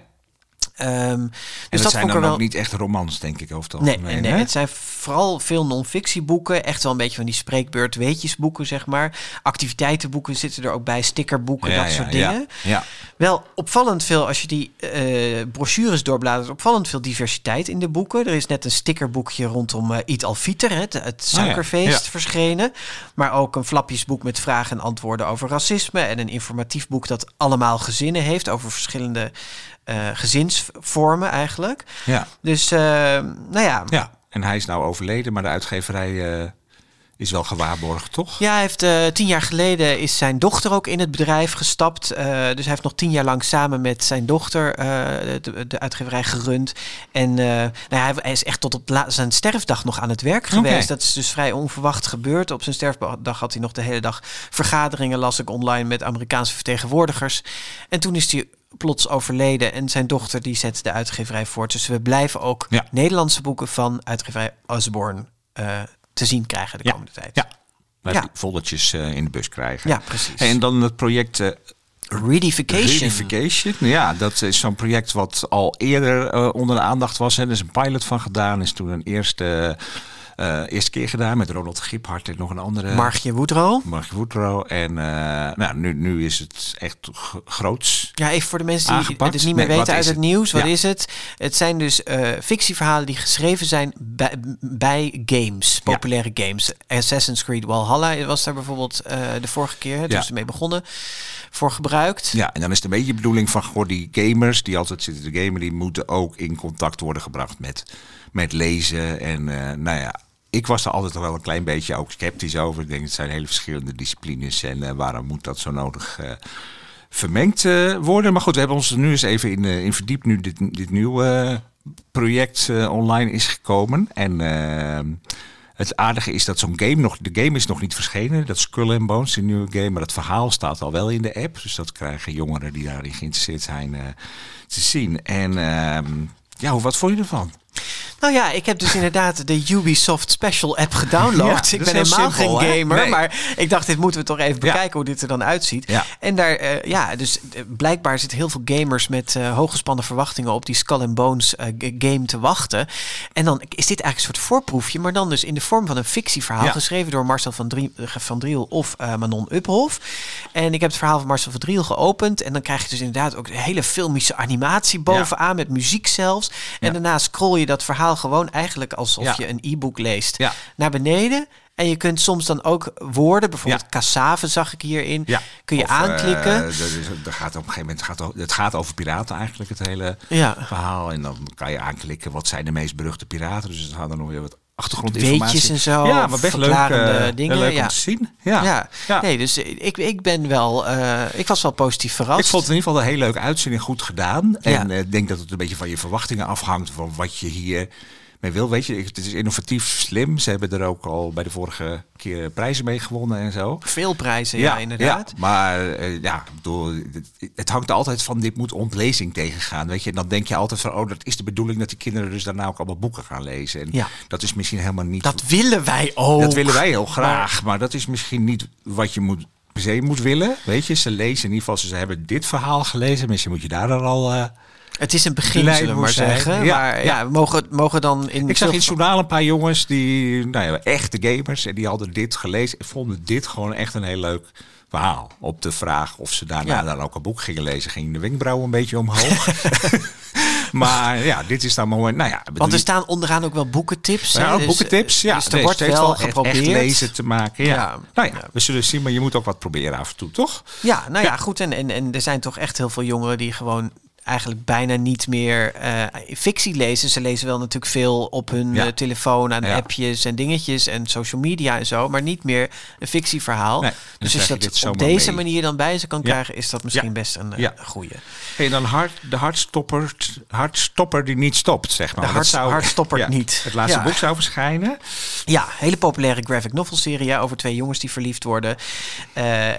C: Ehm, dus
B: dat, zijn dan
C: wel.
B: ook niet echt romans, denk ik, over het
C: Nee,
B: algemeen.
C: nee,
B: hè?
C: het zijn vooral veel non-fictieboeken. Echt wel een beetje van die spreekbeurt weetjesboeken, zeg maar. Activiteitenboeken zitten er ook bij, stickerboeken,
B: Ja,
C: dat
B: ja,
C: soort dingen.
B: Ja.
C: Wel opvallend veel, als je die eh, brochures doorbladert, opvallend veel diversiteit in de boeken. Er is net een stickerboekje rondom eh Eat Al-Fitr, het, het suikerfeest,
B: ja.
C: verschenen. Maar ook een flapjesboek met vragen en antwoorden over racisme. En een informatief boek dat allemaal gezinnen heeft over verschillende eh, gezinsvormen eigenlijk.
B: Ja.
C: Dus, eh, nou ja,
B: ja, en hij is nou overleden, maar de uitgeverij eh, is wel gewaarborgd, toch?
C: Ja, hij heeft tien jaar geleden is zijn dochter ook in het bedrijf gestapt. Dus hij heeft nog tien jaar lang samen met zijn dochter de, de, uitgeverij gerund. En nou ja, hij is echt tot op zijn sterfdag nog aan het werk geweest. Okay. Dat is dus vrij onverwacht gebeurd. Op zijn sterfdag had hij nog de hele dag vergaderingen, las ik online met Amerikaanse vertegenwoordigers. En toen is hij plots overleden en zijn dochter die zet de uitgeverij voort. Dus we blijven ook ja. Nederlandse boeken van uitgeverij Osborne te zien krijgen de komende tijd.
B: Ja, ja. foldertjes uh, in de bus krijgen.
C: Ja, precies.
B: En dan het project... Uh,
C: Reedification.
B: Reedification. Ja, dat is zo'n project wat al eerder onder de aandacht was. Er is een pilot van gedaan. Is toen een eerste uh, eerste keer gedaan met Ronald Giphart en nog een andere.
C: Margje Woodrow.
B: Margje Woodrow. En uh, nou, nu, nu is het echt groots.
C: Ja, even voor de mensen die aangepakt. het niet meer nee, weten uit het, het, nieuws. Wat ja. is het? Het zijn dus uh, fictieverhalen die geschreven zijn bij, bij games, populaire ja. games. Assassin's Creed Valhalla was daar bijvoorbeeld de vorige keer, toen ja. ze mee begonnen, voor gebruikt.
B: Ja, en dan is het een beetje de bedoeling van goh, die gamers die altijd zitten te gamen, die moeten ook in contact worden gebracht met, met lezen. En nou ja, ik was er altijd wel een klein beetje ook sceptisch over. Ik denk, het zijn hele verschillende disciplines en uh, waarom moet dat zo nodig uh, vermengd uh, worden? Maar goed, we hebben ons nu eens even in, in verdiept nu dit, dit nieuwe project online is gekomen. En het aardige is dat zo'n game nog, de game is nog niet verschenen. Dat Skull and Bones, die nieuwe game, maar het verhaal staat al wel in de app. Dus dat krijgen jongeren die daarin geïnteresseerd zijn te zien. En ehm, ja, wat vond je ervan?
C: Nou ja, ik heb dus inderdaad de Ubisoft Special app gedownload. ik ben helemaal simpel, geen gamer, nee. maar ik dacht, dit moeten we toch even bekijken ja. hoe dit er dan uitziet. Ja. En daar, uh, ja, dus uh, blijkbaar zitten heel veel gamers met uh, hooggespannen verwachtingen op die Skull and Bones game te wachten. En dan is dit eigenlijk een soort voorproefje, maar dan dus in de vorm van een fictieverhaal, geschreven door Marcel van, Drie van Driel of Manon Uphoff. En ik heb het verhaal van Marcel van Driel geopend en dan krijg je dus inderdaad ook een hele filmische animatie bovenaan, met muziek zelfs. En daarna scroll je dat verhaal gewoon eigenlijk alsof ja. je een e-book leest
B: ja.
C: naar beneden. En je kunt soms dan ook woorden, bijvoorbeeld cassave zag ik hierin,
B: ja.
C: kun je
B: of,
C: aanklikken.
B: Uh, er, gaat op een gegeven moment gaat, het gaat over piraten eigenlijk, het hele
C: ja.
B: verhaal. En dan kan je aanklikken wat zijn de meest beruchte piraten. Dus het dan nog weer wat achtergrondinformatie.
C: Weetjes en zo.
B: Ja, maar best leuk, uh,
C: dingen.
B: leuk
C: ja.
B: om te zien. Ja.
C: Ja.
B: ja.
C: Nee, dus ik, ik ben wel, uh, ik was wel positief verrast.
B: Ik vond het in ieder geval een hele leuke uitzending, goed gedaan. En ik denk dat het een beetje van je verwachtingen afhangt van wat je hier mee wil. Weet je, het is innovatief, slim. Ze hebben er ook al bij de vorige keer prijzen mee gewonnen en zo.
C: Veel prijzen, ja, ja inderdaad.
B: Ja, maar uh, ja, bedoel, het, het, hangt altijd van dit moet ontlezing tegengaan. Weet je, en dan denk je altijd van, oh, dat is de bedoeling dat die kinderen dus daarna ook allemaal boeken gaan lezen. En
C: ja.
B: dat is misschien helemaal niet.
C: Dat willen wij ook.
B: Dat willen wij heel graag, maar, dat is misschien niet wat je moet per se moet willen. Weet je, ze lezen in ieder geval, ze hebben dit verhaal gelezen. Misschien moet je daar dan al. Uh,
C: het is een begin, zullen we maar zeggen. Ja, maar ja, ja, mogen, mogen dan in.
B: Ik zag in het journaal een paar jongens die, nou ja, echte gamers, en die hadden dit gelezen. Vonden dit gewoon echt een heel leuk verhaal. Op de vraag of ze daarna ja. dan ook een boek gingen lezen, ging de wenkbrauw een beetje omhoog. maar ja, dit is dan moment. Nou ja,
C: Want er staan onderaan ook wel boekentips.
B: Ja,
C: dus,
B: boekentips. Ja,
C: dus er wordt wel, wel geprobeerd
B: echt lezen te maken. Ja. ja. Nou ja, we zullen zien, maar je moet ook wat proberen af en toe, toch?
C: Ja, nou ja, goed. En, en, en er zijn toch echt heel veel jongeren die gewoon eigenlijk bijna niet meer uh, fictie lezen. Ze lezen wel natuurlijk veel op hun ja. uh, telefoon aan ja. appjes en dingetjes en social media en zo, maar niet meer een fictieverhaal. Nee, dus als je dat op deze mee. manier dan bij ze kan ja. krijgen, is dat misschien best een uh, goede.
B: En dan hard, de hartstopper, hartstopper die niet stopt, zeg maar.
C: De hart, zou, hartstopper niet.
B: Het laatste boek zou verschijnen.
C: Ja, hele populaire graphic novel serie over twee jongens die verliefd worden.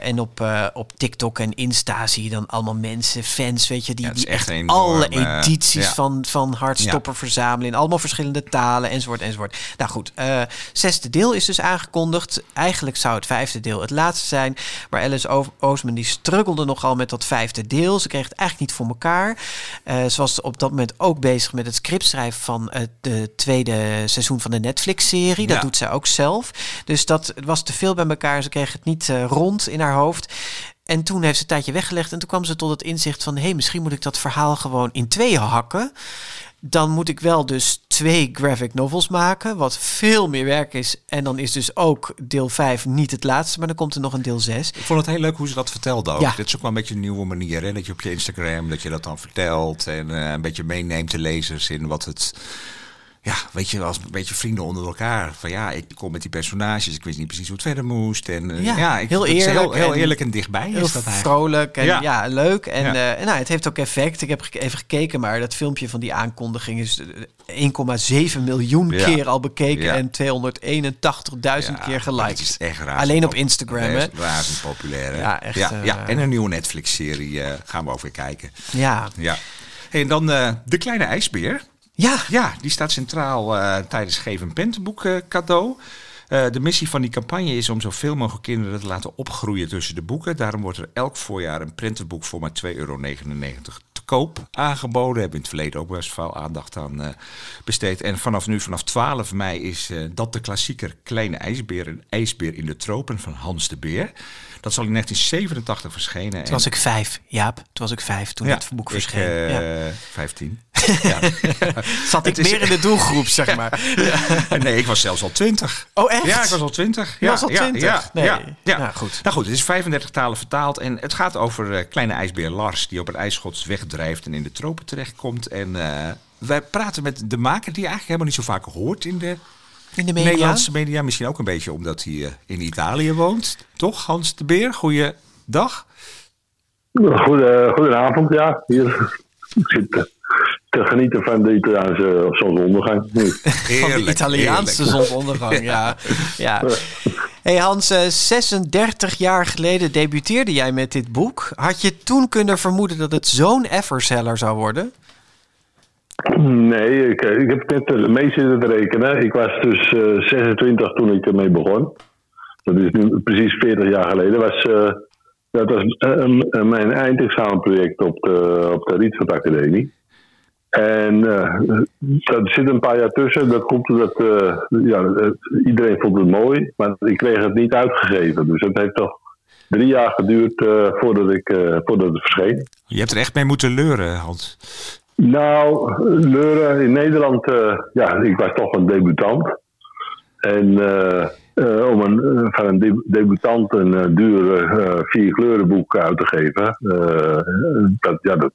C: en op, op TikTok en Insta zie je dan allemaal mensen, fans, weet je, die, die echt
B: enorm,
C: alle edities ja. van, van Hartstopper ja. verzamelen in allemaal verschillende talen enzovoort enzovoort. Nou goed, uh, zesde deel is dus aangekondigd. Eigenlijk zou het vijfde deel het laatste zijn. Maar Alice o Oosman die struggelde nogal met dat vijfde deel. Ze kreeg het eigenlijk niet voor elkaar. Uh, ze was op dat moment ook bezig met het scriptschrijven van het de tweede seizoen van de Netflix-serie. Dat doet zij ook zelf. Dus dat was te veel bij elkaar. Ze kreeg het niet rond in haar hoofd. En toen heeft ze een tijdje weggelegd en toen kwam ze tot het inzicht van... hé, hey, misschien moet ik dat verhaal gewoon in tweeën hakken. Dan moet ik wel dus twee graphic novels maken, wat veel meer werk is. En dan is dus ook deel 5 niet het laatste, maar dan komt er nog een deel 6.
B: Ik vond het heel leuk hoe ze dat vertelde ook. Ja. Dit is ook wel een beetje een nieuwe manier, hè? dat je op je Instagram, dat je dat dan vertelt... en uh, een beetje meeneemt de lezers in wat het ja, weet je, als een beetje vrienden onder elkaar. Van ja, ik kom met die personages, ik wist niet precies hoe het verder moest. En uh,
C: Ja,
B: ja, ik,
C: heel eerlijk
B: Heel, eerlijk en dichtbij
C: Heel
B: is dat eigenlijk.
C: vrolijk en ja,
B: Ja.
C: leuk. En
B: Ja.
C: eh, nou, het heeft ook effect. Ik heb even gekeken, maar dat filmpje van die aankondiging is eh, 1,7 miljoen
B: Ja.
C: keer al bekeken en 281.000
B: Ja,
C: keer geliked.
B: is echt raar.
C: Alleen op Instagram, hè?
B: Razend populair, hè?
C: Ja, echt,
B: Ja,
C: eh,
B: ja. En een nieuwe Netflix-serie eh, gaan we ook weer kijken.
C: Ja.
B: Ja. Hey, en dan eh, De Kleine IJsbeer.
C: Ja.
B: Ja, die staat centraal eh, tijdens Geef een Pentenboek eh, cadeau. Eh, de missie van die campagne is om zoveel mogelijk kinderen te laten opgroeien tussen de boeken. Daarom wordt er elk voorjaar een prentenboek voor maar 2,99 euro te koop aangeboden. Hebben we in het verleden ook best veel aandacht aan besteed. En vanaf nu, vanaf 12 mei, is dat de klassieker Kleine IJsbeer, een ijsbeer in de tropen van Hans de Beer. Dat zal in 1987 verschenen.
C: Toen was ik vijf, Jaap. Toen was ik vijf toen het boek verscheen.
B: Ik,
C: ja.
B: 15. ja.
C: Zat ik meer in de doelgroep, zeg maar.
B: Nee, ik was zelfs al 20.
C: Oh, echt?
B: Ja, ik was al 20.
C: Je
B: ja,
C: was al 20?
B: Ja,
C: Nee.
B: ja, ja.
C: Nou, goed.
B: Nou goed, het is 35 talen vertaald. En het gaat over eh, kleine ijsbeer Lars, die op een ijsschots wegdrijft en in de tropen terechtkomt. En eh, wij praten met de maker, die je eigenlijk helemaal niet zo vaak hoort in de,
C: In de media.
B: Nederlandse media. Misschien ook een beetje omdat hij eh, in Italië woont. Toch, Hans de Beer? Goeiedag.
J: Goede, goedenavond, ja. Hier zit te, te genieten van de Italiaanse zonsondergang. nu.
C: Van de Italiaanse zonsondergang, ja. ja. Hey Hans, eh, 36 jaar geleden debuteerde jij met dit boek. Had je toen kunnen vermoeden dat het zo'n everseller zou worden?
J: Nee, ik, ik heb net eh, mee zitten te rekenen. Ik was dus eh, 26 toen ik ermee begon. Dat is nu precies 40 jaar geleden. Was, eh, dat was eh, eh, mijn eindexamenproject op de, op de Rietveld Academie. En eh, dat zit een paar jaar tussen. Dat komt omdat eh, ja, iedereen vond het mooi, maar ik kreeg het niet uitgegeven. Dus het heeft toch drie jaar geduurd eh, voordat, ik, eh, voordat het verscheen.
B: Je hebt er echt mee moeten leuren, Hans.
J: Nou, leuren in Nederland, eh, ja, ik was toch een debutant. En eh, om een, van een de- debutant een duur eh, vier kleurenboek uit te geven, dat, ja, dat,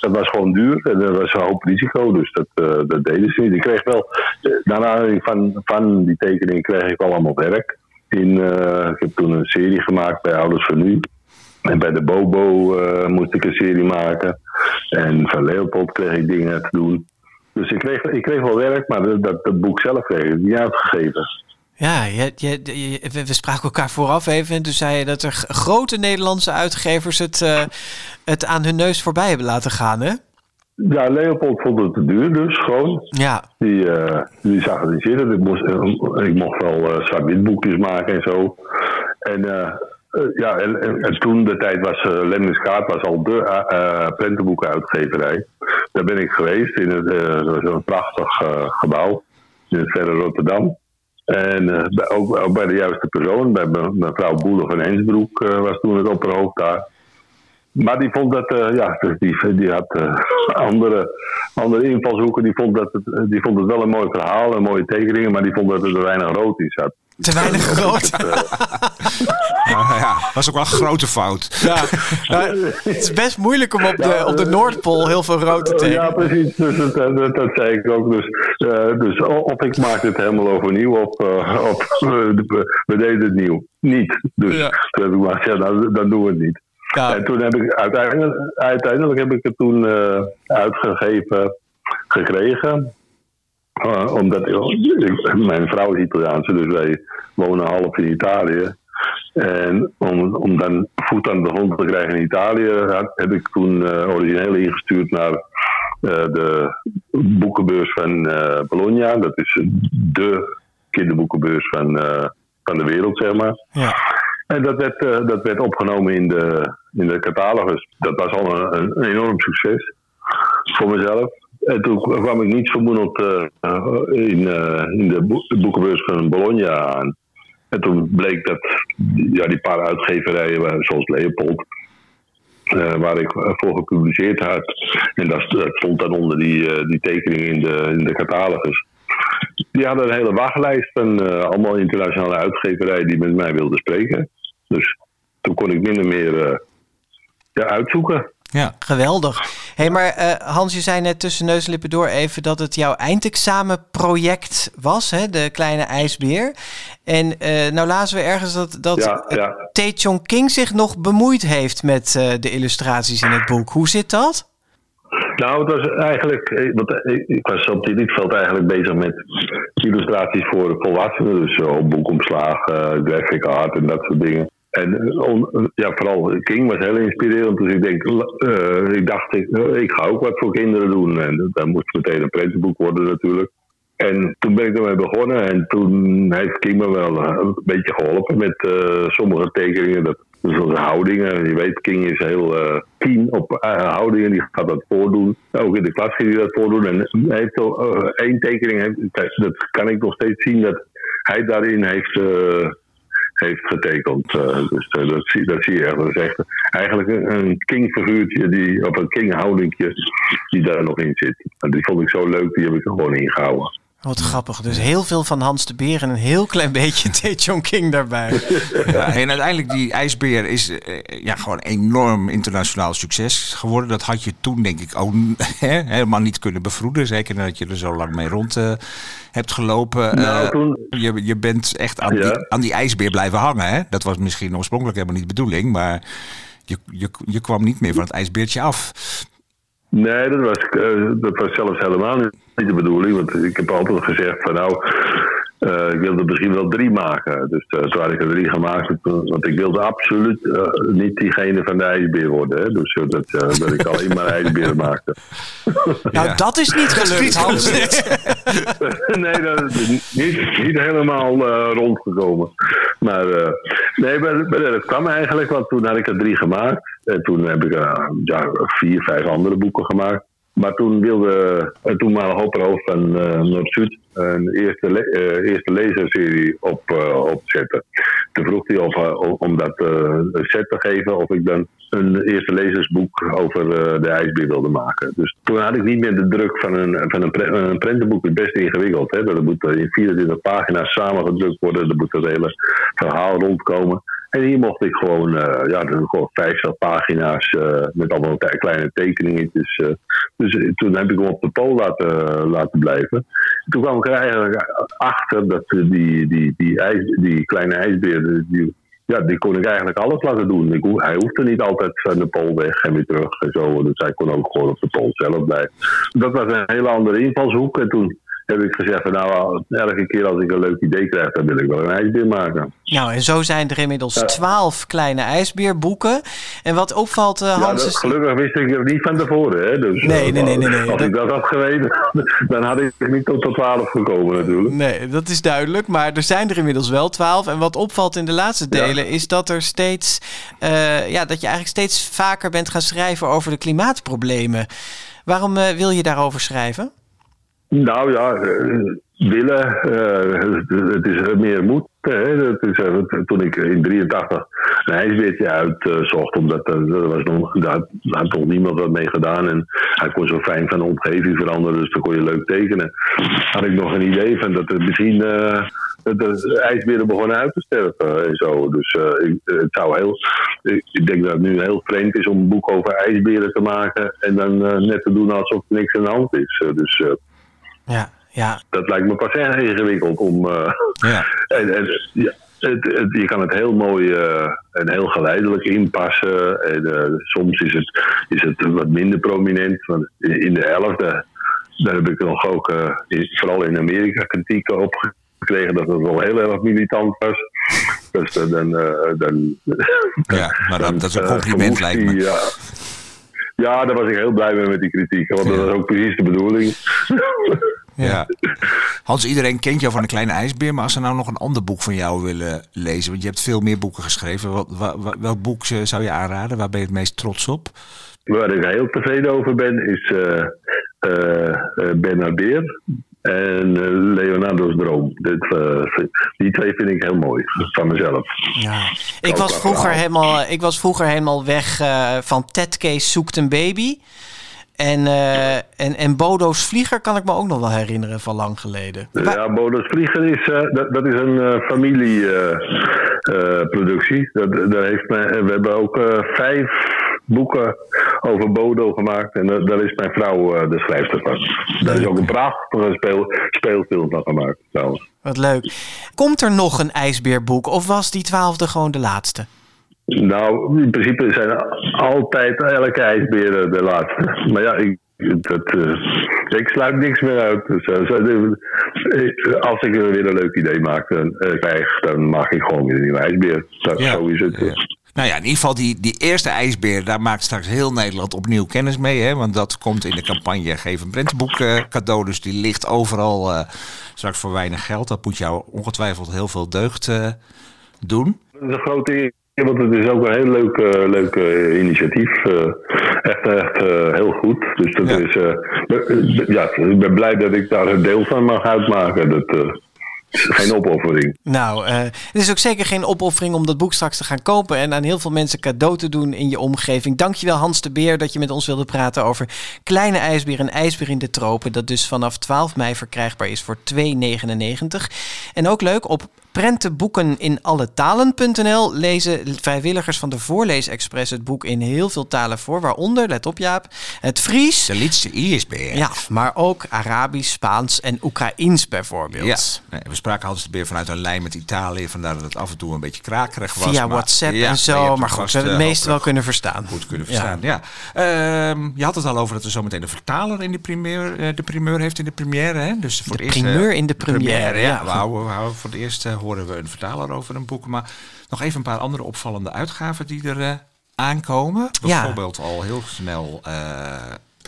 J: dat was gewoon duur en dat was een hoop risico, dus dat, dat deden ze niet. Ik kreeg wel, naar aanleiding van, van die tekening kreeg ik wel allemaal werk. In, ik heb toen een serie gemaakt bij Ouders van Nu. En bij de Bobo eh, moest ik een serie maken. En van Leopold kreeg ik dingen te doen. Dus ik kreeg, ik kreeg wel werk, maar dat, dat, dat boek zelf kreeg ik niet uitgegeven.
C: Ja, je, je, je- we, spraken elkaar vooraf even en toen zei je dat er grote Nederlandse uitgevers het, eh, het aan hun neus voorbij hebben laten gaan, hè?
J: Ja, Leopold vond het te duur, dus gewoon.
C: Ja.
J: Die, eh, die zag het niet zitten. Ik moest, eh, ik mocht wel zwart-wit boekjes maken en zo. En, ja, en, en, en toen de tijd was uh, Lemmens Kaart was al de eh, eh, prentenboekenuitgeverij. Daar ben ik geweest in eh, zo'n prachtig eh, gebouw in het verre Rotterdam. En eh, ook, ook bij de juiste persoon, bij me- mevrouw Boele van Ensbroek eh, was toen het opperhoofd daar. Maar die vond dat, eh, ja, dus die, die had eh, andere, andere invalshoeken. Die vond, dat het, die vond het wel een mooi verhaal en mooie tekeningen, maar die vond dat het er weinig rood in zat.
C: Te weinig rood.
B: Nou ja, was ook wel een grote fout.
C: Ja, nou, het is best moeilijk om op de, op de Noordpool heel veel rood te
J: Ja,
C: tekenen.
J: precies. Dus dat, dat, dat, dat zei ik ook. Dus, eh, dus of ik maak het helemaal overnieuw, of, eh, of eh, we, we deden het nieuw. Niet. Dus
C: Ja.
J: toen heb ik maar gezegd, nou, dan doen we het niet.
C: Ja.
J: En toen heb ik uiteindelijk, uiteindelijk heb ik het toen eh, uitgegeven gekregen. Eh, omdat ik- mijn vrouw is Italiaanse, dus wij wonen half in Italië. En om, om dan voet aan de grond te krijgen in Italië, had- heb ik toen eh origineel ingestuurd naar de boekenbeurs van Bologna. Dat is de kinderboekenbeurs van, van de wereld, zeg maar.
C: Ja.
J: En dat werd, eh, dat werd opgenomen in de, in de catalogus. Dat was al een, enorm succes voor mezelf. En toen kwam ik niet vermoedend eh, in, eh, in de boek- boekenbeurs van Bologna aan. En toen bleek dat ja, die paar uitgeverijen, zoals Leopold, waar ik voor gepubliceerd had, en dat, stond dan onder die, die tekening in de, in de catalogus. Die hadden een hele wachtlijst van allemaal internationale uitgeverijen die met mij wilden spreken. Dus toen kon ik minder meer eh, ja, uitzoeken.
B: Ja.
C: Geweldig. hey, maar uh, Hans, je zei net tussen neus en lippen door even dat het jouw eindexamenproject was, hè? de kleine ijsbeer. En uh, nou lazen we ergens dat, dat
J: ja, ja.
C: Tae Chong King zich nog bemoeid heeft met uh, de illustraties in het boek. Hoe zit dat?
J: Nou, het was eigenlijk, want ik was op dit veld eigenlijk bezig met illustraties voor volwassenen. Dus op boekomslagen, graphic art en dat soort dingen. En on, ja, vooral King was heel inspirerend. Dus ik, denk, uh, ik dacht, ik, ik, ga ook wat voor kinderen doen. En dat moest meteen een prentenboek worden natuurlijk. En toen ben ik ermee begonnen. En toen heeft King me wel een beetje geholpen met sommige tekeningen. Dat, houdingen. Je weet, King is heel uh, keen op houdingen. Die gaat dat voordoen. Ook in de klas ging hij dat voordoen. En hij heeft één tekening. Heeft, dat kan ik nog steeds zien. Dat hij daarin heeft heeft getekend. Uh, dus uh, dat, zie, dat zie je echt. Dat is echt eigenlijk een, een king-figuurtje, die, of een king-houdingje, die daar nog in zit. En die vond ik zo leuk, die heb ik er gewoon ingehouden.
C: Wat grappig. Dus heel veel van Hans de Beer en een heel klein beetje Tae King daarbij.
B: Ja, en uiteindelijk die ijsbeer is uh, ja, gewoon enorm internationaal succes geworden. Dat had je toen denk ik ook hè, helemaal niet kunnen bevroeden. Zeker nadat je er zo lang mee rond uh, hebt gelopen.
J: Nou, uh, toen...
B: je, je bent echt aan, ja. die, aan die ijsbeer blijven hangen. Hè? Dat was misschien oorspronkelijk helemaal niet de bedoeling. Maar je, je, je kwam niet meer van het ijsbeertje af.
J: Nee, dat was, uh, dat was zelfs helemaal niet de bedoeling. Want ik heb altijd gezegd van nou, uh, ik wilde misschien wel drie maken. Dus uh, toen had ik er drie gemaakt. Want ik wilde absoluut uh, niet diegene van de ijsbeer worden. Hè? Dus dat, dat ik alleen maar ijsbeer maakte.
C: Nou, ja. dat is niet gelukt, Hans.
J: nee, dat is niet, niet helemaal rondgekomen. Maar nee, maar, maar dat kwam eigenlijk. Want toen had ik er drie gemaakt. En toen heb ik ja, vier, vijf andere boeken gemaakt. Maar toen wilde toen maar Hopperhoofd van uh, Noord-Zuid een eerste, eerste laserserie op, opzetten. Toen vroeg hij of, om dat set te geven of ik dan een eerste lezersboek over de ijsbeer wilde maken. Dus toen had ik niet meer de druk van een, van een prentenboek. Het best ingewikkeld. Hè? Dat moet in 24 pagina's samengedrukt worden. Er moet het hele verhaal rondkomen. En hier mocht ik gewoon, uh, ja, gewoon vijf, zes pagina's uh, met allemaal kleine tekeningetjes. Uh, dus toen heb ik hem op de pool laten, laten blijven. Toen kwam ik er eigenlijk achter dat die, die, die, ijs, die kleine ijsbeer, die, ja, die kon ik eigenlijk alles laten doen. Ik, hij hoefde niet altijd van de pool weg en weer terug en zo. Dus hij kon ook gewoon op de pool zelf blijven. Dat was een hele andere invalshoek. En toen heb ik gezegd van nou, elke keer als ik een leuk idee krijg, dan wil ik wel een ijsbeer maken.
C: Nou, en zo zijn er inmiddels twaalf ja. kleine ijsbeerboeken. En wat opvalt, uh, Hans...
J: Ja, dat, gelukkig wist ik er niet van tevoren. Hè? Dus,
C: nee, nee, nee, nee, nee.
J: Als ik dat had geweten, dan had ik niet tot de twaalf gekomen natuurlijk.
C: Nee, dat is duidelijk. Maar er zijn er inmiddels wel twaalf. En wat opvalt in de laatste delen ja. is dat er steeds... Uh, ja, dat je eigenlijk steeds vaker bent gaan schrijven over de klimaatproblemen. Waarom uh, wil je daarover schrijven?
J: Nou ja, willen. Uh, het is meer moed. Dat is, toen ik in 83 een ijsbeertje uitzocht, omdat er was nog, daar had toch niemand wat mee gedaan. En hij kon zo fijn van de omgeving veranderen, dus dan kon je leuk tekenen. Had ik nog een idee van dat er misschien de ijsberen begonnen uit te sterven en zo. Dus ik, het zou heel. Ik denk dat het nu heel vreemd is om een boek over ijsberen te maken en dan net te doen alsof er niks aan de hand is. dus.
C: Ja, ja.
J: Dat lijkt me pas erg ingewikkeld om. Uh,
B: ja.
J: en, en, ja, het, het, je kan het heel mooi uh, en heel geleidelijk inpassen. En uh, soms is het, is het wat minder prominent. Want in de elfde, daar heb ik nog ook, vooral in Amerika, kritiek op gekregen dat het wel heel erg militant was. Dus dan. dan
B: ja, maar dat, dat is een compliment, lijkt me.
J: Ja. Ja, daar was ik heel blij mee met die kritiek. Want dat was ook precies de bedoeling.
B: Ja. Hans, iedereen kent jou van een kleine ijsbeer. Maar als ze nou nog een ander boek van jou willen lezen. Want je hebt veel meer boeken geschreven. Wat, wat, welk boek zou je aanraden? Waar ben je het meest trots op?
J: Waar ik heel tevreden over ben, is uh, uh, Bernard Beer en Leonardo's Droom. Dit, uh, die twee vind ik heel mooi, van mezelf.
C: Ja. Ik, was vroeger helemaal, ik was vroeger helemaal weg van Ted Case zoekt een baby. En, uh, en, en Bodo's Vlieger kan ik me ook nog wel herinneren van lang geleden.
J: Ja, Bodo's Vlieger is, dat, dat, is een familieproductie. dat, dat heeft me, we hebben ook vijf boeken over Bodo gemaakt. En daar is mijn vrouw de schrijfster van. Daar is ook een prachtige speel, speelfilm van gemaakt trouwens.
C: Wat leuk. Komt er nog een ijsbeerboek of was die twaalfde gewoon de laatste?
J: Nou, in principe zijn altijd elke ijsbeer de laatste. Maar ja, ik, dat, uh, ik sluit niks meer uit. Dus, uh, als ik weer een leuk idee maak, dan, uh, krijg, dan maak ik gewoon weer een nieuwe ijsbeer. Dat, ja. Zo is het. Ja.
B: Nou ja, in ieder geval die, die eerste ijsbeer, daar maakt straks heel Nederland opnieuw kennis mee. Hè? Want dat komt in de campagne Geef een prentenboek uh, cadeau. Dus die ligt overal uh, straks voor weinig geld. Dat moet jou ongetwijfeld heel veel deugd uh, doen.
J: Dat is een grote eer, want het is ook een heel leuk, leuk initiatief. echt echt heel goed. Dus dat ja. is, ja, ik ben blij dat ik daar een deel van mag uitmaken. Dat, geen opoffering.
C: Nou, uh, het is ook zeker geen opoffering om dat boek straks te gaan kopen en aan heel veel mensen cadeau te doen in je omgeving. Dankjewel Hans de Beer dat je met ons wilde praten over Kleine IJsbeer en IJsbeer in de Tropen. Dat dus vanaf 12 mei verkrijgbaar is voor 2,99. En ook leuk, op prentenboeken in alle talen.nl lezen vrijwilligers van de Voorleesexpress het boek in heel veel talen voor. Waaronder, let op Jaap, het Fries.
B: De liedste ISBR.
C: Ja, maar ook Arabisch, Spaans en Oekraïens bijvoorbeeld.
B: Ja, we spraken altijd weer vanuit een lijn met Italië. Vandaar dat het af en toe een beetje krakerig was.
C: Via WhatsApp en zo. Maar goed, we hebben het meest wel kunnen verstaan.
B: Goed kunnen verstaan, ja. ja. Uh, je had het al over dat er zometeen de vertaler in de primeur, uh, de primeur heeft in de première. Hè? Dus voor
C: de eerst, primeur in de première,
B: première ja. We houden, we houden voor het eerst uh, horen we een vertaler over een boek. Maar nog even een paar andere opvallende uitgaven die er uh, aankomen. Bijvoorbeeld ja. al heel snel uh,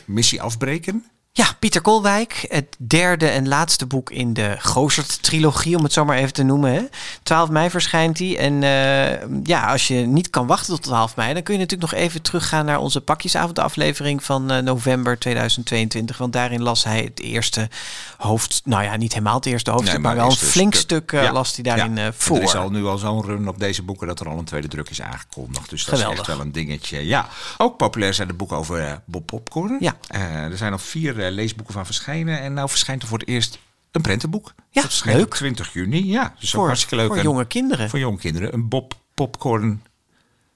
B: Missie Afbreken.
C: Ja, Pieter Kolwijk, het derde en laatste boek in de Gozert-trilogie, om het zo maar even te noemen. Hè. 12 mei verschijnt hij. En uh, ja, als je niet kan wachten tot 12 mei, dan kun je natuurlijk nog even teruggaan naar onze pakjesavondaflevering van uh, november 2022. Want daarin las hij het eerste hoofd, nou ja, niet helemaal het eerste hoofdstuk, nee, maar, maar, wel een flink stuk, stuk ja. las hij daarin ja. voor.
B: Er is al nu al zo'n run op deze boeken dat er al een tweede druk is aangekondigd. Dus dat Geweldig. is echt wel een dingetje. Ja, ook populair zijn de boeken over Bob Popcorn.
C: Ja.
B: er zijn al vier leesboeken van verschijnen. En nou verschijnt er voor het eerst een prentenboek.
C: Ja,
B: dat
C: leuk. Op
B: 20 juni. Ja, dus
C: voor,
B: hartstikke leuk.
C: Voor jonge kinderen.
B: Voor jonge kinderen. Een Bob Popcorn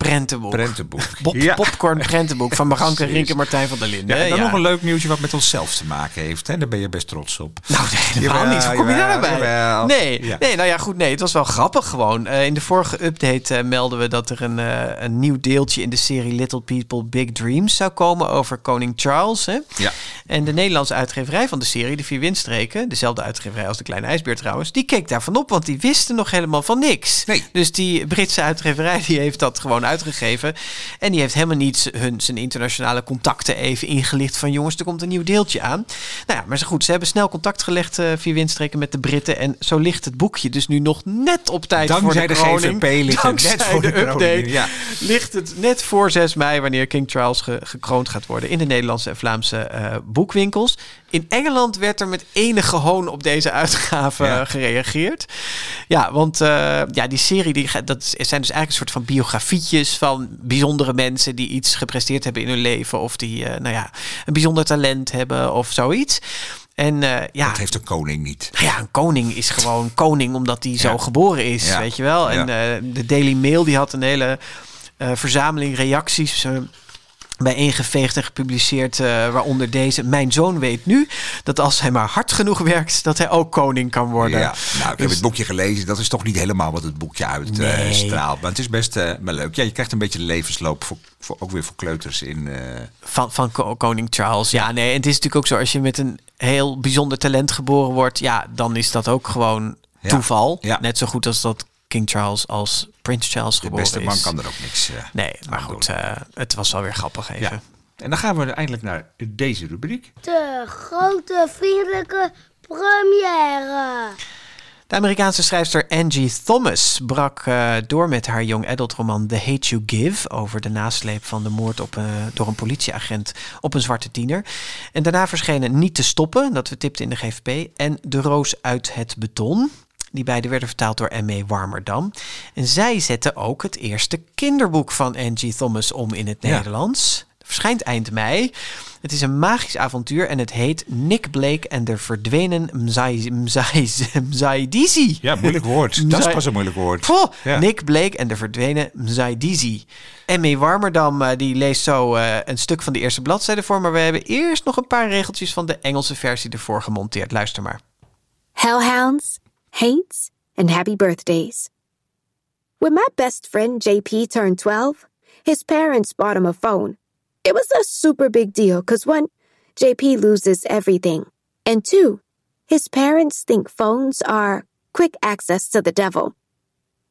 C: prentenboek.
B: Prentenboek.
C: Ja. Popcorn prentenboek van Maranke Rinke Martijn van der Linden.
B: Ja, en dan ja. nog een leuk nieuwtje wat met onszelf te maken heeft. Hè? Daar ben je best trots op.
C: Nou, nee, helemaal niet. Hoe kom je daarbij? Nee, ja. nee, nou ja, goed. Nee, het was wel grappig gewoon. Uh, in de vorige update uh, melden we dat er een, uh, een nieuw deeltje in de serie Little People Big Dreams zou komen over koning Charles. Hè?
B: Ja.
C: En de Nederlandse uitgeverij van de serie, de Vier Windstreken, dezelfde uitgeverij als de Kleine IJsbeer trouwens, die keek daarvan op, want die wisten nog helemaal van niks.
B: Nee.
C: Dus die Britse uitgeverij die heeft dat gewoon uitgegeven. En die heeft helemaal niet hun, zijn internationale contacten even ingelicht van jongens, er komt een nieuw deeltje aan. Nou ja, maar goed, ze hebben snel contact gelegd uh, via windstreken met de Britten. En zo ligt het boekje dus nu nog net op tijd
B: Dankzij
C: voor de,
B: de. GVP ligt het net voor de,
C: de update.
B: Kroning, ja.
C: Ligt het net voor 6 mei, wanneer King Charles ge, gekroond gaat worden in de Nederlandse en Vlaamse uh, boekwinkels. In Engeland werd er met enige hoon op deze uitgave ja. gereageerd. Ja, want uh, ja, die serie die, dat zijn dus eigenlijk een soort van biografietjes van bijzondere mensen die iets gepresteerd hebben in hun leven. Of die uh, nou ja, een bijzonder talent hebben of zoiets. En uh, ja.
B: Dat heeft een koning niet.
C: Ja, een koning is gewoon koning omdat hij ja. zo geboren is, ja. weet je wel. En de Daily Mail die had een hele verzameling reacties bijeengeveegd en gepubliceerd, uh, waaronder deze. Mijn zoon weet nu dat als hij maar hard genoeg werkt, dat hij ook koning kan worden.
B: Ja, nou, ik dus... heb het boekje gelezen. Dat is toch niet helemaal wat het boekje uitstraalt. Uh, maar het is best uh, maar leuk. Ja, je krijgt een beetje de levensloop voor, voor ook weer voor kleuters in.
C: Van, van koning Charles. Ja, nee. En het is natuurlijk ook zo, als je met een heel bijzonder talent geboren wordt, ja, dan is dat ook gewoon toeval.
B: Ja.
C: Net zo goed als dat King Charles als Prins Charles
B: de
C: geboren is.
B: De beste man kan er ook niks uh,
C: Nee, maar goed, uh, het was wel weer grappig even.
B: Ja. En dan gaan we eindelijk naar deze rubriek.
K: De grote vriendelijke première.
C: De Amerikaanse schrijfster Angie Thomas brak uh, door met haar young adult roman The Hate You Give over de nasleep van de moord op, uh, door een politieagent op een zwarte tiener. En daarna verschenen Niet te stoppen, dat we tipten in de GVP, en De Roos uit het Beton. Die beide werden vertaald door M.E. Warmerdam. En zij zette ook het eerste kinderboek van Angie Thomas om in het Nederlands. Ja. verschijnt eind mei. Het is een magisch avontuur en het heet Nick Blake en de verdwenen Mzai- Mzai- Mzaidisi.
B: Ja, moeilijk woord. Dat is pas een moeilijk woord.
C: Poh,
B: Ja.
C: Nick Blake en de verdwenen Mzaidisi. Emme Warmerdam eh, die leest zo eh, een stuk van de eerste bladzijde voor, maar we hebben eerst nog een paar regeltjes van de Engelse versie ervoor gemonteerd. Luister maar.
L: hellhounds, hates, and happy birthdays. When my best friend JP turned 12, his parents bought him a phone. It was a super big deal because one, JP loses everything, and two, his parents think phones are quick access to the devil.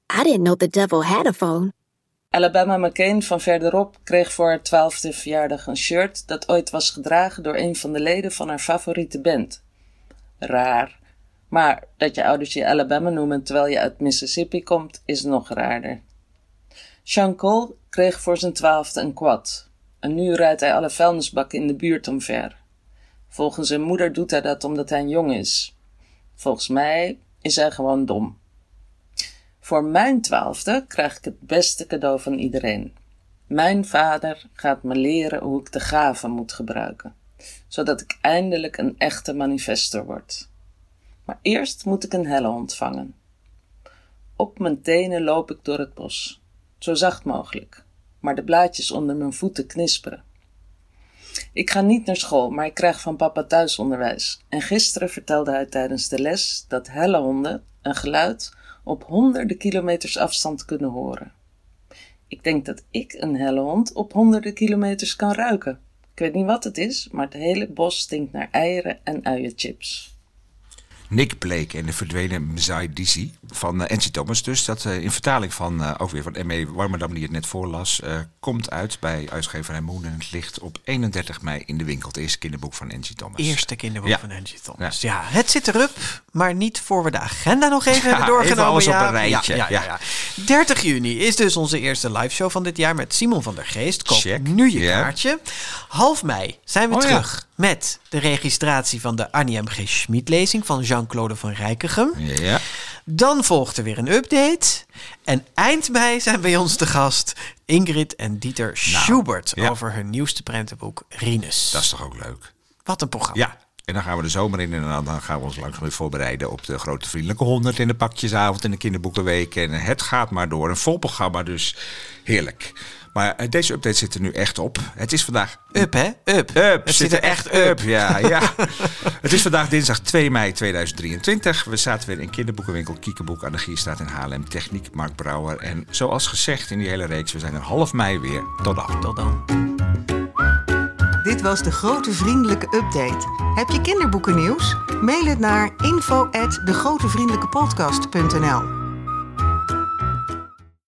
L: I didn't know the devil had a phone.
M: Alabama McCain van verderop kreeg voor haar twaalfde verjaardag een shirt dat ooit was gedragen door een van de leden van haar favoriete band. Raar. Maar dat je ouders je Alabama noemen terwijl je uit Mississippi komt, is nog raarder. Sean Cole kreeg voor zijn twaalfde een quad. En nu rijdt hij alle vuilnisbakken in de buurt omver. Volgens zijn moeder doet hij dat omdat hij jongen is. Volgens mij is hij gewoon dom. Voor mijn twaalfde krijg ik het beste cadeau van iedereen. Mijn vader gaat me leren hoe ik de gaven moet gebruiken, zodat ik eindelijk een echte manifester word. Maar eerst moet ik een helle ontvangen. Op mijn tenen loop ik door het bos, zo zacht mogelijk, maar de blaadjes onder mijn voeten knisperen. Ik ga niet naar school, maar ik krijg van papa thuisonderwijs. En gisteren vertelde hij tijdens de les dat hellehonden een geluid op honderden kilometers afstand kunnen horen. Ik denk dat ik een hellehond op honderden kilometers kan ruiken. Ik weet niet wat het is, maar het hele bos stinkt naar eieren en uienchips.
B: Nick Blake en de verdwenen Mzai Dizzy van uh, Angie Thomas. Dus dat uh, in vertaling van, uh, ook weer van M.E. Warmerdam, die het net voorlas, komt uit bij uitgeverij Moon. En het ligt op 31 mei in de winkel. Het eerste kinderboek van Angie Thomas.
C: Eerste kinderboek
B: Ja.
C: van Angie Thomas. Ja. het zit erop, maar niet voor we de agenda nog even
B: Ja,
C: hebben doorgenomen.
B: even alles op een rijtje.
C: Ja, ja, ja, ja. 30 juni is dus onze eerste live show van dit jaar met Simon van der Geest. Koop
B: Check.
C: nu je kaartje. Half mei zijn we
B: Oh,
C: terug met de registratie van de Annie M. G. Schmid lezing van Jean-Claude van Rijkegem.
B: Ja.
C: Dan volgt er weer een update. En eind mei zijn bij ons te gast Ingrid en Dieter Schubert
B: ja.
C: over hun nieuwste prentenboek Rinus.
B: Dat is toch ook leuk?
C: Wat een programma.
B: Ja. En dan gaan we de zomer in en dan gaan we ons langzaam weer voorbereiden op de grote vriendelijke 100 in de pakjesavond en de kinderboekenweek. En het gaat maar door. Een vol programma dus. Heerlijk. Maar eh, deze update zit er nu echt op. Het is vandaag...
C: Up, hè? Up.
B: Up.
C: Het
B: zit er echt up. Ja, ja. het is vandaag dinsdag 2 mei 2023. We zaten weer in kinderboekenwinkel Kiekeboek aan de Gierstraat in Haarlem. Techniek Mark Brouwer. En zoals gezegd in die hele reeks, we zijn er half mei weer. Tot dan.
C: Tot dan.
A: Dit was de grote vriendelijke update. Heb je kinderboekennieuws? Mail het naar info@degrotevriendelijkepodcast.nl.